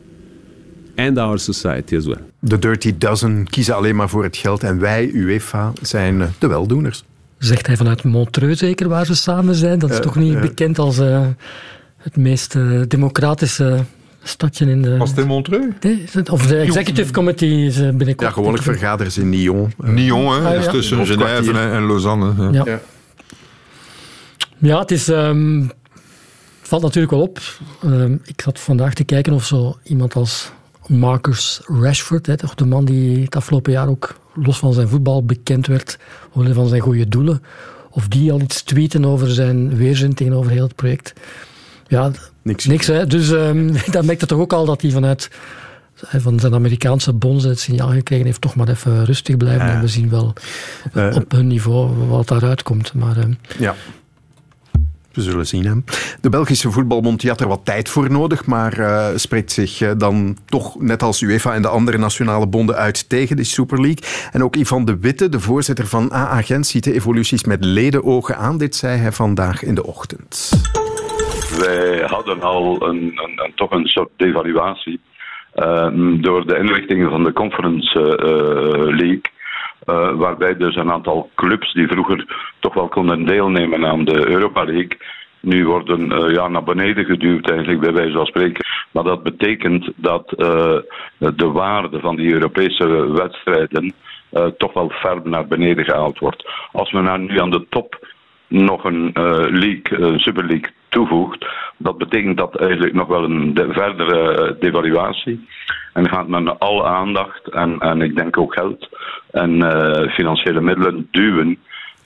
and our society as well. De Dirty Dozen kiezen alleen maar voor het geld en wij, UEFA, zijn eh, de weldoeners. Zegt hij vanuit Montreux zeker, waar ze samen zijn? Dat is Eh, toch niet eh. bekend als eh, het meest democratische stadje in de... Was het in Montreux? Het- of de executive committee is eh, binnenkort. Ja, gewoonlijk vergaderen ze in Nyon. Nyon, hè, Ah, dat is ja. tussen. Genève en, en Lausanne. Ja. Ja. Ja, het is... ehm, valt natuurlijk wel op. Ehm, ik zat vandaag te kijken of zo iemand als Marcus Rashford, hè, toch de man die het afgelopen jaar ook los van zijn voetbal bekend werd, omwille van zijn goede doelen, of die al iets tweeten over zijn weerzin tegenover heel het project. Ja, niks. niks hè. Dus ehm dan merkt het toch ook al dat hij vanuit hij van zijn Amerikaanse bonzen het signaal gekregen heeft, toch maar even rustig blijven. En we zien wel op, Eh. op hun niveau wat daaruit komt. Maar ehm, Ja. We zullen zien. Hè. De Belgische voetbalbond had er wat tijd voor nodig, maar eh, spreekt zich eh, dan toch, net als UEFA en de andere nationale bonden, uit tegen de Super League. En ook Ivan de Witte, de voorzitter van AA Gent, ziet de evoluties met ledenogen aan. Dit zei hij vandaag in de ochtend. Wij hadden al een, een, toch een soort devaluatie eh, door de inrichtingen van de Conference eh, League. eh, waarbij dus een aantal clubs die vroeger toch wel konden deelnemen aan de Europa League, nu worden eh, ja, naar beneden geduwd, eigenlijk bij wijze van spreken. Maar dat betekent dat eh, de waarde van die Europese wedstrijden eh, toch wel ver naar beneden gehaald wordt. Als we nou nu aan de top nog een eh, league, een Super League toevoegt, dat betekent dat eigenlijk nog wel een de- verdere eh, devaluatie. En gaat men alle aandacht en, en ik denk ook geld en eh, financiële middelen duwen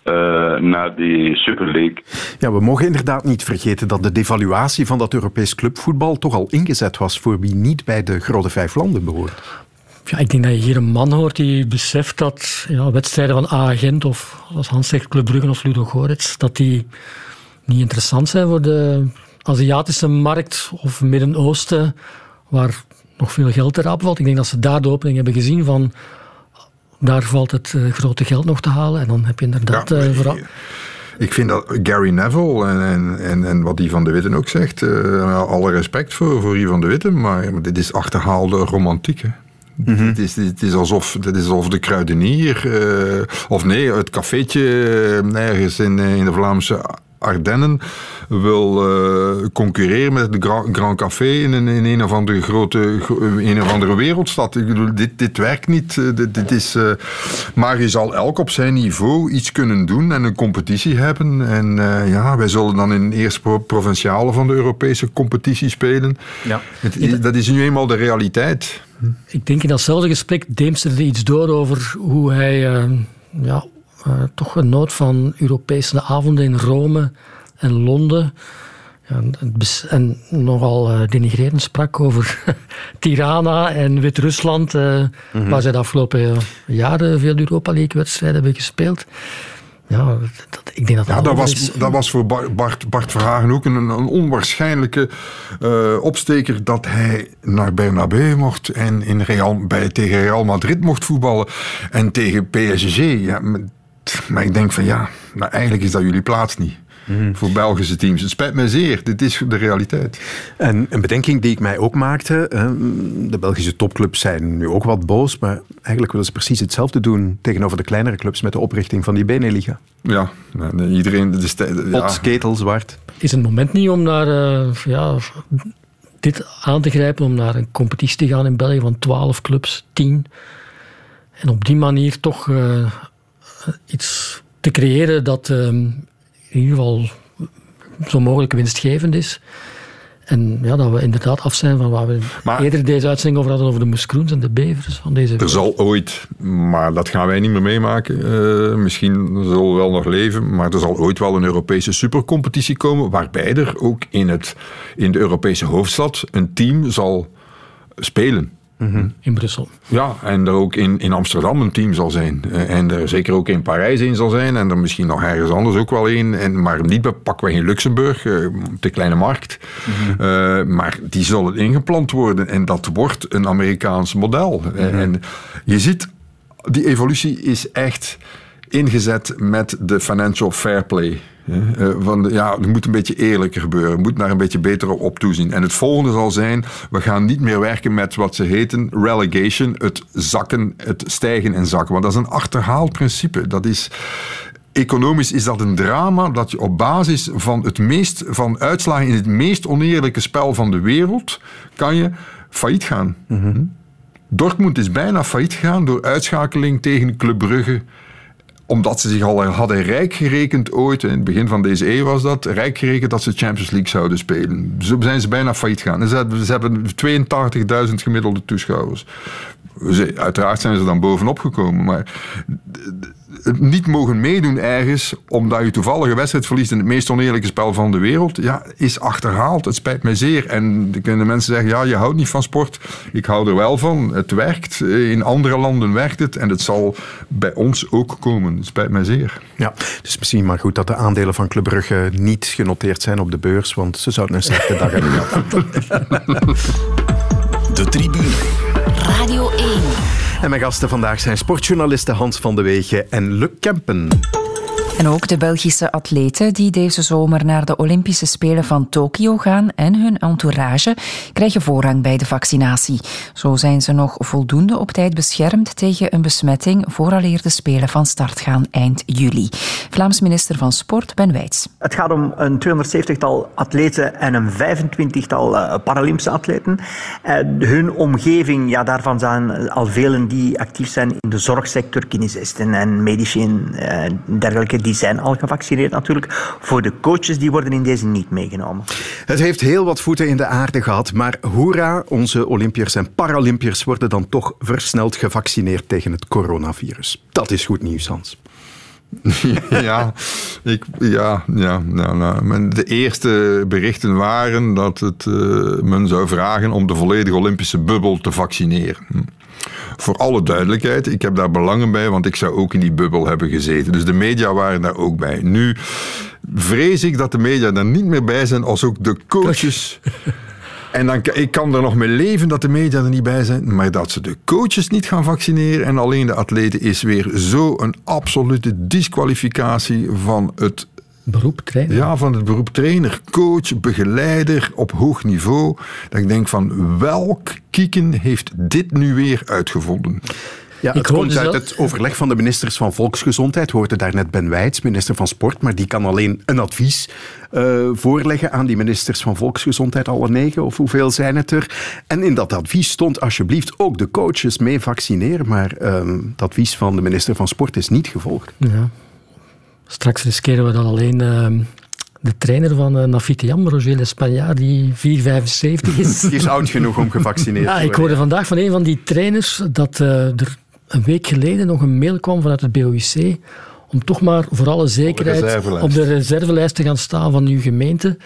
eh, naar die Super League. Ja, we mogen inderdaad niet vergeten dat de devaluatie van dat Europees clubvoetbal toch al ingezet was voor wie niet bij de grote vijf landen behoort. Ja, ik denk dat je hier een man hoort die beseft dat ja, wedstrijden van A-agent of als Hans zegt Club Brugge of Ludo Gorets, dat die niet interessant zijn voor de Aziatische markt of Midden-Oosten, waar nog veel geld erop valt. Ik denk dat ze daar de opening hebben gezien van daar valt het eh, grote geld nog te halen. En dan heb je inderdaad eh, vooral... Ik vind dat Gary Neville en, en, en, wat die van de Witten ook zegt, eh, alle respect voor, voor Yves van de Witten, maar, maar dit is achterhaalde romantiek. Hè. Het, is, het, is alsof, het is alsof de kruidenier, eh, of nee, het cafeetje eh, ergens in, eh, in de Vlaamse Ardennen wil concurreren met de Grand, Grand Café in, een- in een of andere grote, gro- een of andere wereldstad. Ik bedoel, dit, dit werkt niet. Dit, dit is, maar je zal elk op zijn niveau iets kunnen doen en een competitie hebben. En ja, wij zullen dan in de eerste pro- provinciale van de Europese competitie spelen. Ja. Het- dat is nu eenmaal de realiteit. Ik denk in datzelfde gesprek deemsterde iets door over hoe hij eh, ja, eh, toch een nood van Europese avonden in Rome en Londen. En nogal eh, denigrerend sprak over Tirana en Wit-Rusland, eh, Mhm. waar zij de afgelopen jaren veel Europa League-wedstrijden hebben gespeeld. Ja, dat, ik denk dat Ja, dat was, is. dat was voor Bar- Bart, Bart Verhagen ook een, een onwaarschijnlijke eh, opsteker dat hij naar Bernabeu mocht en in Real, bij, tegen Real Madrid mocht voetballen en tegen PSG. Ja, maar, maar ik denk van ja, maar eigenlijk is dat jullie plaats niet. Voor Belgische teams. Het spijt me zeer. Dit is de realiteit. En een bedenking die ik mij ook maakte, de Belgische topclubs zijn nu ook wat boos, maar eigenlijk willen ze precies hetzelfde doen tegenover de kleinere clubs met de oprichting van die Beneliga. Ja, iedereen... De ja. Pot, ketel, zwart. Is het moment niet om naar eh, ja, dit aan te grijpen, om naar een competitie te gaan in België van 12 clubs, 10. En op die manier toch eh, iets te creëren dat eh, in ieder geval zo mogelijk winstgevend is. En ja, dat we inderdaad af zijn van waar we eerder deze uitzending over hadden, over de moeskroens en de bevers van deze Er zal ooit, maar dat gaan wij niet meer meemaken. eh, misschien zullen we wel nog leven, maar er zal ooit wel een Europese supercompetitie komen. Waarbij er ook in, het, in de Europese hoofdstad een team zal spelen. In Brussel. Ja, en er ook in, in Amsterdam een team zal zijn. Eh, En er zeker ook in Parijs een zal zijn. En er misschien nog ergens anders ook wel een. En, maar niet bij- pakken we in Luxemburg, eh, de kleine markt. Eh, maar die zullen ingeplant worden. En dat wordt een Amerikaans model. Eh, En je ziet, die evolutie is echt ingezet met de financial fair play. hè. Eh, Van de- ja, het moet een beetje eerlijker gebeuren. Het moet daar een beetje beter op toezien. En het volgende zal zijn, we gaan niet meer werken met wat ze heten relegation, het zakken, het stijgen en zakken. Want dat is een achterhaald principe. Dat is... Economisch is dat een drama dat je op basis van, het meest, van uitslagen in het meest oneerlijke spel van de wereld kan je failliet gaan. Hm? Dortmund is bijna failliet gegaan door uitschakeling tegen Club Brugge omdat ze zich al hadden rijk gerekend ooit, in het begin van deze eeuw was dat, rijk gerekend dat ze Champions League zouden spelen. Zo zijn ze bijna failliet gegaan. En ze hebben, ze hebben 82.000 gemiddelde toeschouwers. Ze- uiteraard zijn ze dan bovenop gekomen, maar niet mogen meedoen ergens omdat je toevallig een wedstrijd verliest in het meest oneerlijke spel van de wereld, ja, is achterhaald. Het spijt mij zeer. En dan kunnen mensen zeggen, ja, je houdt niet van sport. Ik hou er wel van. Het werkt. In andere landen werkt het en het zal bij ons ook komen. Het spijt mij zeer. Ja, dus misschien maar goed dat de aandelen van Club Brugge niet genoteerd zijn op de beurs, want ze zouden een slechte dag hebben gehad. De tribune. Radio 1. En mijn gasten vandaag zijn sportjournalisten Hans van de Wegen en Luc Kempen. En ook de Belgische atleten die deze zomer naar de Olympische Spelen van Tokio gaan en hun entourage krijgen voorrang bij de vaccinatie. Zo zijn ze nog voldoende op tijd beschermd tegen een besmetting vooraleer de Spelen van start gaan eind juli. Vlaams minister van Sport Ben Wijts. Het gaat om een 270-tal atleten en een 25-tal eh, Paralympische atleten. Eh, hun omgeving, ja, daarvan zijn al velen die actief zijn in de zorgsector, kinesisten en medici en eh, dergelijke, die zijn al gevaccineerd natuurlijk. Voor de coaches, die worden in deze niet meegenomen. Het heeft heel wat voeten in de aarde gehad, maar hoera, onze Olympiërs en Paralympiërs worden dan toch versneld gevaccineerd tegen het coronavirus. Dat is goed nieuws, Hans. ja, ik, ja, ja, ja nou, de eerste berichten waren dat het, eh, men zou vragen om de volledige Olympische bubbel te vaccineren. Voor alle duidelijkheid, ik heb daar belangen bij, want ik zou ook in die bubbel hebben gezeten. Dus de media waren daar ook bij. Nu vrees ik dat de media daar niet meer bij zijn als ook de coaches. En dan, ik kan er nog mee leven dat de media er niet bij zijn, maar dat ze de coaches niet gaan vaccineren en alleen de atleten is weer zo een absolute disqualificatie van het beroep trainer. Ja, van het beroep trainer, coach, begeleider op hoog niveau. Dat ik denk van welk kieken heeft dit nu weer uitgevonden? Ja, Ik het komt uit het overleg van de ministers van Volksgezondheid. We hoorden daarnet Ben Wijts, minister van Sport, maar die kan alleen een advies eh, voorleggen aan die ministers van Volksgezondheid, alle negen of hoeveel zijn het er. En in dat advies stond alsjeblieft ook de coaches mee vaccineren, maar ehm, het advies van de minister van Sport is niet gevolgd. Ja. Straks riskeren we dan alleen ehm, de trainer van uh, Nafitiam, Roger L'Espagnard, die 4,75 is. Die is oud genoeg om gevaccineerd Ja, te ik worden. hoorde vandaag van een van die trainers dat eh, er een week geleden nog een mail kwam vanuit het BOIC om toch maar voor alle zekerheid op de reservelijst te gaan staan van uw gemeente.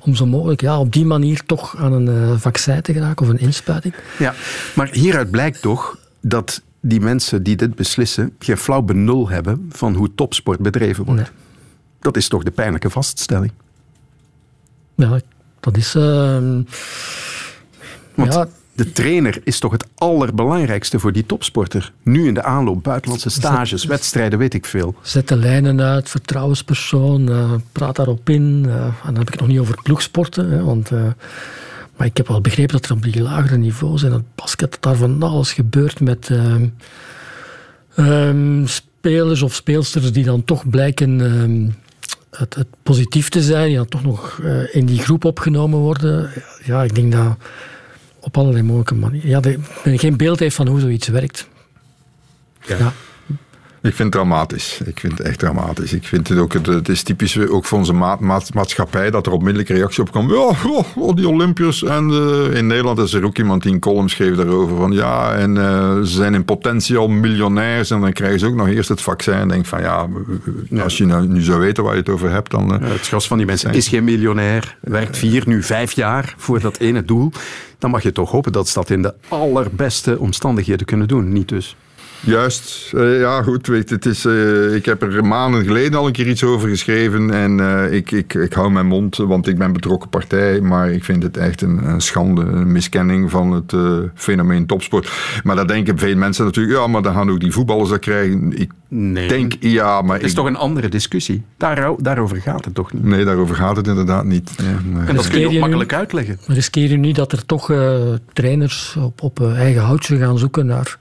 Om zo mogelijk ja, op die manier toch aan een eh, vaccin te geraken of een inspuiting. Ja, maar hieruit blijkt toch dat die mensen die dit beslissen geen flauw benul hebben van hoe topsport bedreven wordt. Dat is toch de pijnlijke vaststelling. Ja, dat is. ehm, Want ja, de trainer is toch het allerbelangrijkste voor die topsporter. Nu in de aanloop, buitenlandse stages, wedstrijden, weet ik veel. Zet de lijnen uit, vertrouwenspersoon, eh, praat daarop in. eh, en dan heb ik het nog niet over ploegsporten. Hè, want, eh, maar ik heb wel begrepen dat er op die lagere niveaus en het basket dat daar van alles gebeurt met ehm, ehm, spelers of speelsters die dan toch blijken ehm, het, het positief te zijn, die dan toch nog eh, in die groep opgenomen worden. Ja, ik denk dat op allerlei mogelijke manieren. Ja, dat men geen beeld heeft van hoe zoiets werkt. Ja. Ik vind het dramatisch. Ik vind het echt dramatisch. Ik vind het ook, het, is typisch ook voor onze ma- ma- maatschappij dat er onmiddellijk reactie op komt. Ja, oh, oh, die Olympiërs. En eh, in Nederland is er ook iemand die een column schreef daarover. Van ja, en eh, ze zijn in potentie al miljonairs. En dan krijgen ze ook nog eerst het vaccin. En denk van ja, als je nou, nu zou weten waar je het over hebt, dan. eh, Het gros van die mensen is geen miljonair, werkt vier, nu vijf jaar voor dat ene doel. Dan mag je toch hopen dat ze dat in de allerbeste omstandigheden kunnen doen. Niet dus. Juist, Eh, ja goed, weet, het is, eh, ik heb er maanden geleden al een keer iets over geschreven en eh, ik, ik, ik hou mijn mond, want ik ben betrokken partij, maar ik vind het echt een, een schande, een miskenning van het eh, fenomeen topsport. Maar daar denken veel mensen natuurlijk, ja, maar dan gaan ook die voetballers dat krijgen. Ik denk, ja, maar... Het is ik, toch een andere discussie. Daar, daarover gaat het toch niet? Nee, daarover gaat het inderdaad niet. Ja, maar- En dat kun je ook nu- makkelijk uitleggen. Riskeer je niet dat er toch eh, trainers op, op eigen houtje gaan zoeken naar...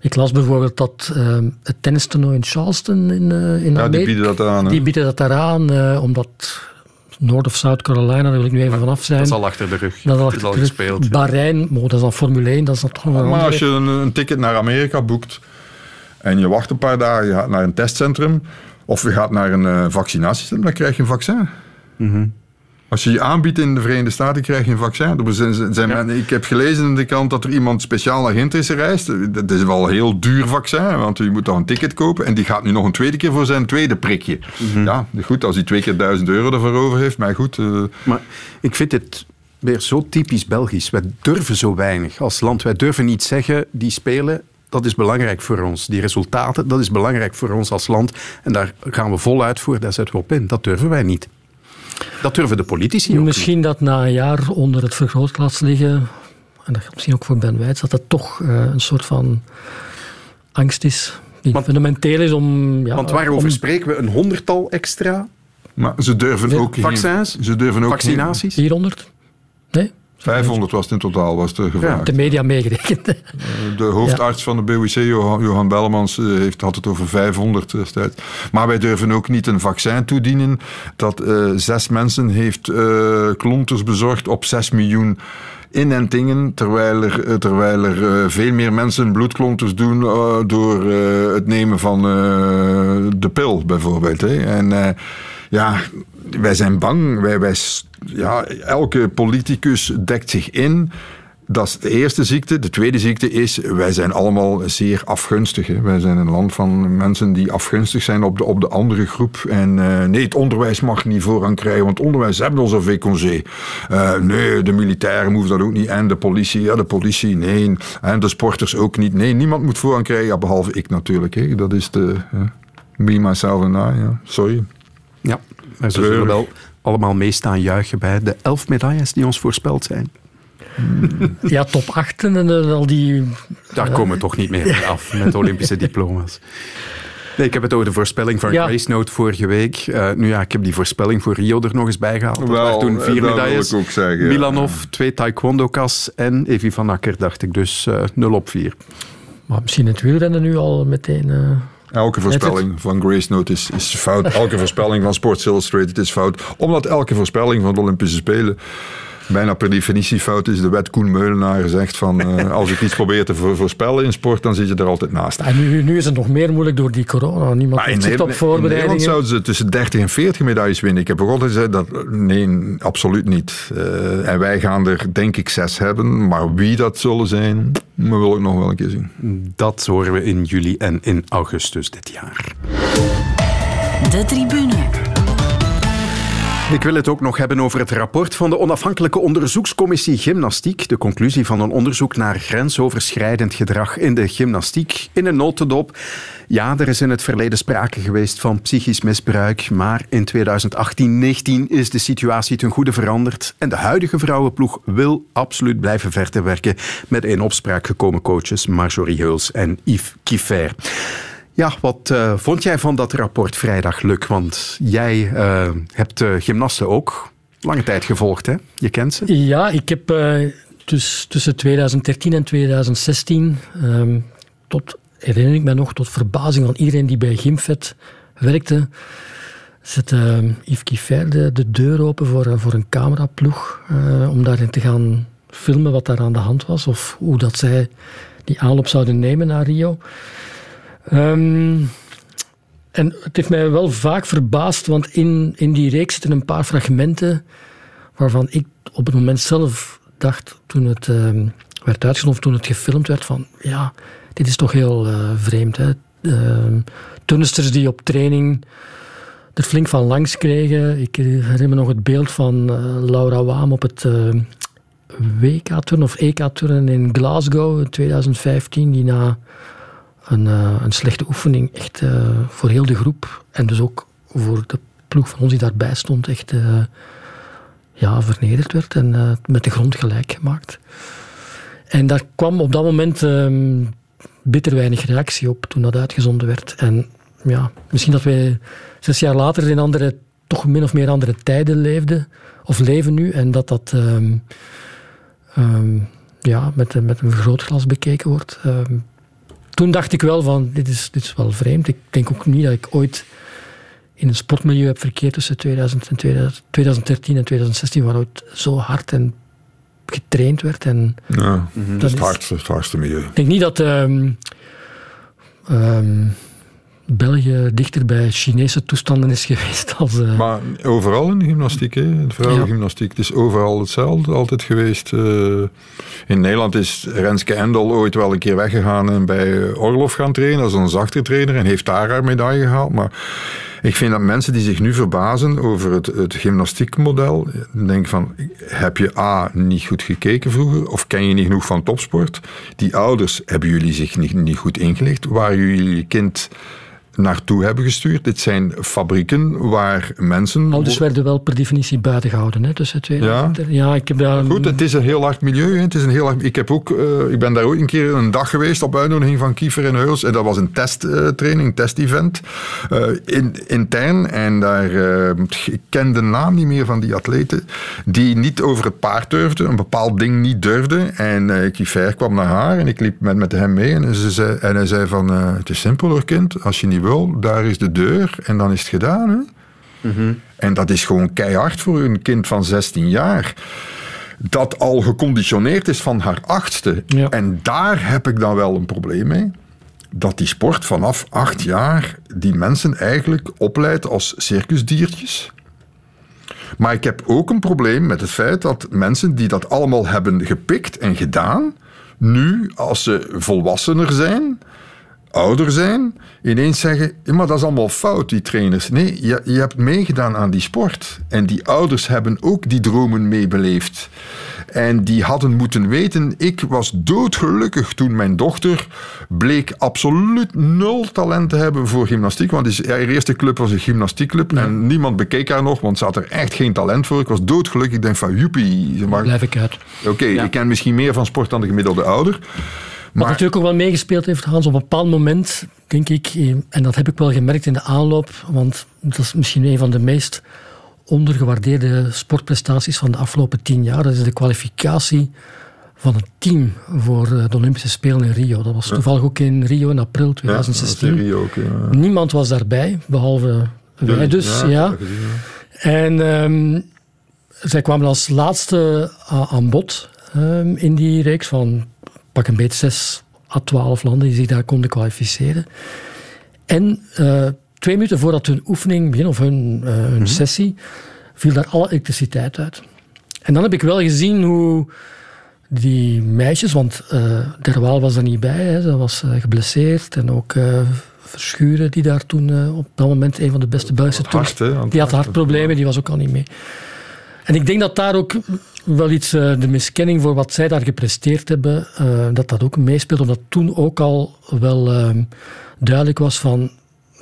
Ik las bijvoorbeeld dat eh, het tennistoernooi in Charleston in, eh in Ja, Amerika... die bieden dat aan. hè. Die bieden dat daaraan, eh, omdat Noord- of South Carolina, daar wil ik nu even vanaf zijn. Dat is al achter de rug. Dat is al Het is al gespeeld, ja. Bahrein, dat is dan Formule 1, dat is dan toch nog een Maar andere... als je een, een ticket naar Amerika boekt en je wacht een paar dagen, je gaat naar een testcentrum of je gaat naar een eh, vaccinatiecentrum, dan krijg je een vaccin. Als je je aanbiedt in de Verenigde Staten, krijg je een vaccin. Er zijn, zijn men- ik heb gelezen in de krant dat er iemand speciaal naar is gereisd. Dat is wel een heel duur vaccin, want je moet dan een ticket kopen. En die gaat nu nog een tweede keer voor zijn tweede prikje. Ja, goed, als hij twee keer duizend euro ervoor over heeft, maar goed. eh, Maar ik vind het weer zo typisch Belgisch. Wij durven zo weinig als land. Wij durven niet zeggen, die spelen, dat is belangrijk voor ons. Die resultaten, dat is belangrijk voor ons als land. En daar gaan we voluit voor, daar zetten we op in. Dat durven wij niet. Dat durven de politici ook Misschien dat na een jaar onder het vergrootglas liggen, en dat geldt misschien ook voor Ben Wijts, dat het toch eh, een soort van angst is, die fundamenteel is om... Ja, Want waarover om- spreken we? Een honderdtal extra maar ze durven ook geen- vaccins? Ze durven ook Vaccinaties? 400? Nee? 500 was het in totaal, was er gevraagd. De media meegerekend. De hoofdarts van de BOIC, Johan, Bellemans, eh, heeft, had het over 500 destijds. Maar wij durven ook niet een vaccin toedienen dat eh, zes mensen heeft eh klonters bezorgd op 6 miljoen inentingen, terwijl er, eh, terwijl er eh, veel meer mensen bloedklonters doen eh, door eh, het nemen van eh, de pil, bijvoorbeeld. Hè. En eh, ja, wij zijn bang. Wij, wij, ja, elke politicus dekt zich in. Dat is de eerste ziekte. De tweede ziekte is, wij zijn allemaal zeer afgunstig. Wij zijn een land van mensen die afgunstig zijn op de, op de andere groep. En eh, nee, het onderwijs mag niet voorrang krijgen, want onderwijs hebben al zoveel congé. Eh, nee, de militairen hoeven dat ook niet. En de politie, ja, de politie, nee. En de sporters ook niet. Nee, niemand moet voorrang krijgen, ja, behalve ik natuurlijk. Hè. Dat is de eh, me, myself and I. Sorry. Ja, maar ze zullen wel allemaal meestaan juichen bij de elf medailles die ons voorspeld zijn. Ja, top 8 en eh, al die... Daar komen we toch niet meer af met Olympische diploma's. Nee, ik heb het over de voorspelling van Ja. Grace Note vorige week. Eh, nu ja, ik heb die voorspelling voor Rio er nog eens bij gehaald. Dat Wel, waren toen eh, vier dat wil medailles. ik ook zeggen, ja. Milanov, twee taekwondo-kas en Evi van Akker, dacht ik. Dus eh 0 op 4. Maar misschien het wielrennen nu al meteen... Uh, elke voorspelling van Grace Note is, is fout. Elke voorspelling van Sports Illustrated is fout. Omdat elke voorspelling van de Olympische Spelen bijna per definitie fout is. De wet Koen Meulenaar zegt van uh, als ik iets probeer te voorspellen in sport, dan zit je er altijd naast. En nu, nu is het nog meer moeilijk door die corona. Niemand maar zit op voorbereidingen. In Nederland zouden ze tussen 30 en 40 medailles winnen. Ik heb ook altijd gezegd dat nee, absoluut niet. Uh, en wij gaan er denk ik zes hebben, maar wie dat zullen zijn, wil ik nog wel een keer zien. Dat horen we in juli en in augustus dit jaar. De tribune. Ik wil het ook nog hebben over het rapport van de onafhankelijke onderzoekscommissie Gymnastiek. De conclusie van een onderzoek naar grensoverschrijdend gedrag in de gymnastiek. In een notendop. Ja, er is in het verleden sprake geweest van psychisch misbruik, maar in 2018-19 is de situatie ten goede veranderd en de huidige vrouwenploeg wil absoluut blijven verder werken met in opspraak gekomen coaches Marjorie Heuls en Yves Kiefer. Ja, wat uh, vond jij van dat rapport vrijdag, Luc? Want jij uh, hebt uh, gymnasten ook lange tijd gevolgd, hè? Je kent ze? Ja, ik heb dus tussen 2013 en 2016, um, tot, herinner ik me nog, tot verbazing van iedereen die bij Gymfet werkte, zette Yves Kiefer de, de, deur open voor, voor een cameraploeg om daarin te gaan filmen wat daar aan de hand was of hoe dat zij die aanloop zouden nemen naar Rio. Um, en het heeft mij wel vaak verbaasd, want in, in die reeks zitten een paar fragmenten waarvan ik op het moment zelf dacht, toen het uh, werd uitgezonden, toen het gefilmd werd, van ja, dit is toch heel uh, vreemd. Hè? Turnsters die op training er flink van langs kregen. Ik herinner me nog het beeld van uh, Laura Waam op het WK-turnen of EK-turnen in Glasgow in 2015, die na een, uh, een slechte oefening echt uh, voor heel de groep en dus ook voor de ploeg van ons die daarbij stond echt uh, ja, vernederd werd en met de grond gelijk gemaakt. En daar kwam op dat moment um, bitter weinig reactie op toen dat uitgezonden werd. En ja, misschien dat wij zes jaar later in andere, toch min of meer andere tijden leefden, of leven nu, en dat dat um, um, ja, met, met een vergrootglas bekeken wordt toen dacht ik wel van, dit is, dit is wel vreemd. Ik denk ook niet dat ik ooit in een sportmilieu heb verkeerd tussen 2000 en 2013 en 2016, waar ooit zo hard en getraind werd. En ja, dat, is het hardste, het hardste milieu. Ik denk niet dat um, um, België dichter bij Chinese toestanden is geweest als... Uh... Maar overal in gymnastiek, hè? de vrouwengymnastiek, het is overal hetzelfde altijd geweest. Uh, in Nederland is Renske Endel ooit wel een keer weggegaan en bij Orlof gaan trainen als een zachte trainer en heeft daar haar medaille gehaald. Maar ik vind dat mensen die zich nu verbazen over het, het gymnastiekmodel, denken van, heb je A, niet goed gekeken vroeger, of ken je niet genoeg van topsport? Die ouders, hebben jullie zich niet, niet goed ingelicht? Waar jullie kind naartoe hebben gestuurd. Dit zijn fabrieken waar mensen... Ouders werden wel per definitie buiten gehouden hè, tussen twee. Ja. ja, ik heb daar... Goed, het is een heel hard milieu. Hè. Het is een heel hard... ik, heb ook, uh, ik ben daar ook een keer een dag geweest op uitnodiging van Kiefer en Heuls. En dat was een testtraining, uh, test-event. Uh, in, intern. En daar... ik ken de naam niet meer van die atleten. Die niet over het paard durfden. Een bepaald ding niet durfden. En Kiefer kwam naar haar. En ik liep met, met hem mee. En, ze zei, en hij zei van... het is simpel hoor kind. Als je niet daar is de deur en dan is het gedaan. Hè? Mhm. En dat is gewoon keihard voor een kind van 16 jaar. Dat al geconditioneerd is van haar achtste. En daar heb ik dan wel een probleem mee. Dat die sport vanaf acht jaar die mensen eigenlijk opleidt als circusdiertjes. Maar ik heb ook een probleem met het feit dat mensen die dat allemaal hebben gepikt en gedaan, nu, als ze volwassener zijn, ouder zijn, ineens zeggen, maar dat is allemaal fout, die trainers. Nee, je, je hebt meegedaan aan die sport. En die ouders hebben ook die dromen meebeleefd. En die hadden moeten weten, ik was doodgelukkig toen mijn dochter bleek absoluut nul talent te hebben voor gymnastiek. Want haar eerste club was een gymnastiekclub en niemand bekeek haar nog, want ze had er echt geen talent voor. Ik was doodgelukkig, ik denk van joepie. Maar... Blijf ik uit. Oké, ik ken misschien meer van sport dan de gemiddelde ouder. Wat natuurlijk ook wel meegespeeld heeft, Hans, op een bepaald moment, denk ik, eh, en dat heb ik wel gemerkt in de aanloop, want dat is misschien een van de meest ondergewaardeerde sportprestaties van de afgelopen tien jaar. Dat is de kwalificatie van het team voor eh, de Olympische Spelen in Rio. Dat was toevallig ook in Rio in april 2016. Ja, dat is in Rio ook, ja. Niemand was daarbij, behalve wij dus. ja, En ehm, zij kwamen als laatste a- aan bod ehm, in die reeks van pak een beetje 6 à 12 landen die zich daar konden kwalificeren. En eh, twee minuten voordat hun oefening begon, of hun, eh, hun sessie, viel daar alle elektriciteit uit. En dan heb ik wel gezien hoe die meisjes, want eh Derwaal was er niet bij, hè, ze was geblesseerd en ook Verschuren, die daar toen op dat moment een van de beste aan het Die had hart, hartproblemen, die was ook al niet mee. En ik denk dat daar ook wel iets, eh, de miskenning voor wat zij daar gepresteerd hebben, eh, dat dat ook meespeelt. Omdat toen ook al wel eh, duidelijk was van,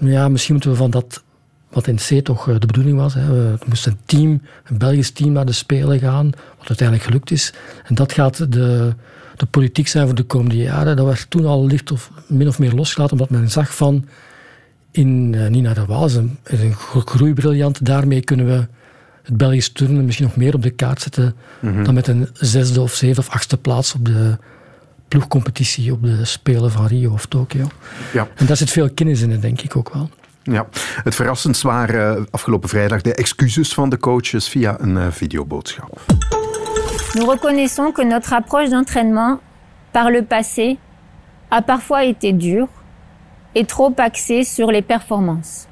ja, misschien moeten we van dat, wat in C toch eh, de bedoeling was. Hè. Er moest een team, een Belgisch team naar de Spelen gaan, wat uiteindelijk gelukt is. En dat gaat de, de politiek zijn voor de komende jaren. Dat werd toen al licht of min of meer losgelaten, omdat men zag van, in Nina de Waal een, is een gro- groeibriljant. Daarmee kunnen we het Belgisch turnen misschien nog meer op de kaart zetten Mhm. dan met een zesde of zevende of achtste plaats op de ploegcompetitie op de Spelen van Rio of Tokio. Ja. En daar zit veel kennis in, denk ik ook wel. Ja. Het verrassendst waren eh, afgelopen vrijdag de excuses van de coaches via een eh, videoboodschap. Nous reconnaissons que notre approche d'entraînement par le passé a parfois été dure et trop axée sur les performances.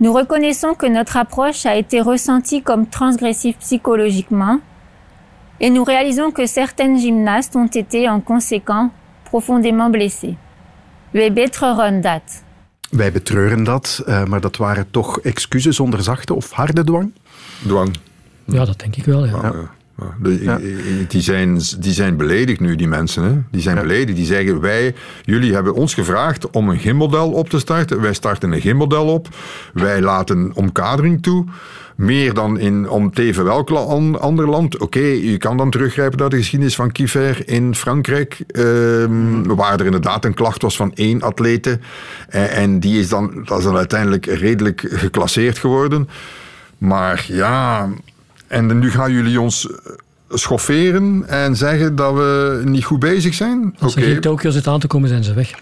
Nous reconnaissons que notre approche a été ressentie comme transgressive psychologiquement et nous réalisons que certaines gymnastes ont été en conséquent profondément blessées. We betreuren dat. Wij betreuren dat, eh, maar dat waren toch excuses zonder zachte of harde dwang? Dwang. Ja, dat denk ik wel. Ja. Ja, die, zijn, die zijn beledigd nu, die mensen. Hè? Die zijn beledigd. Die zeggen, wij, jullie hebben ons gevraagd om een gymmodel op te starten. Wij starten een gymmodel op. Wij laten omkadering toe. Meer dan in, om teven welk ander land. Oké, je kan dan teruggrijpen naar de geschiedenis van Kiefer in Frankrijk. ehm, waar er inderdaad een klacht was van één atlete. En, en die is dan, dat is dan uiteindelijk redelijk geclasseerd geworden. Maar ja, en nu gaan jullie ons eh, schofferen en zeggen dat we niet goed bezig zijn? Als Oké. er geen Tokio zit aan te komen, zijn ze weg.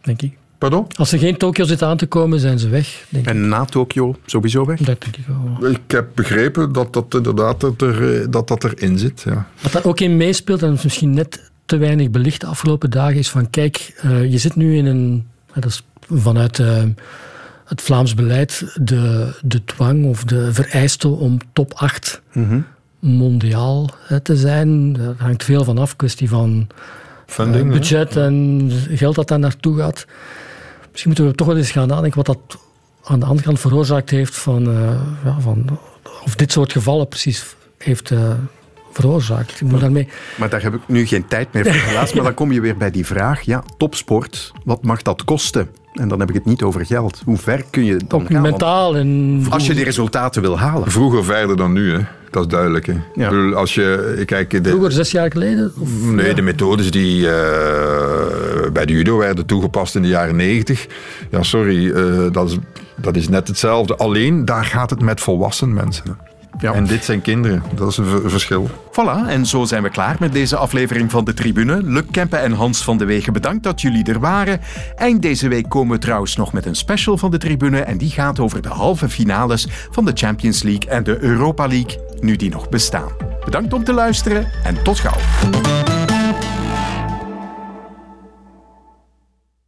Denk ik. Pardon? Als er geen Tokio zit aan te komen, zijn ze weg. Denk ik. En na Tokio sowieso weg? Dat denk ik wel. Ik heb begrepen dat dat inderdaad dat er, eh, dat, dat erin zit. Ja. Wat daar ook in meespeelt, en misschien net te weinig belicht de afgelopen dagen, is van kijk, eh, je zit nu in een, dat is vanuit het Vlaams beleid, de, de dwang of de vereiste om top 8 mondiaal hè, te zijn. Daar hangt veel van af, kwestie van Funding, eh, hè? budget en geld dat daar naartoe gaat. Misschien moeten we toch wel eens gaan nadenken wat dat aan de andere kant veroorzaakt heeft van, eh, ja, van of dit soort gevallen precies heeft eh, veroorzaakt. Ik moet daarmee... Maar daar heb ik nu geen tijd meer voor, helaas. Maar dan kom je weer bij die vraag, ja, topsport, wat mag dat kosten? En dan heb ik het niet over geld. Hoe ver kun je dan Ook gaan? Mentaal en... Als je die resultaten wil halen. Vroeger verder dan nu, hè. dat is duidelijk. Hè. Ik bedoel, als je, kijk, de, Vroeger, zes jaar geleden? Of, Nee, ja. de methodes die eh, bij de judo werden toegepast in de jaren 90. Ja, sorry, eh, dat, is, dat is net hetzelfde. Alleen, daar gaat het met volwassen mensen. En dit zijn kinderen. Dat is een verschil. Voilà, en zo zijn we klaar met deze aflevering van De Tribune. Luc Kempen en Hans van de Wegen, bedankt dat jullie er waren. Eind deze week komen we trouwens nog met een special van De Tribune en die gaat over de halve finales van de Champions League en de Europa League, nu die nog bestaan. Bedankt om te luisteren en tot gauw.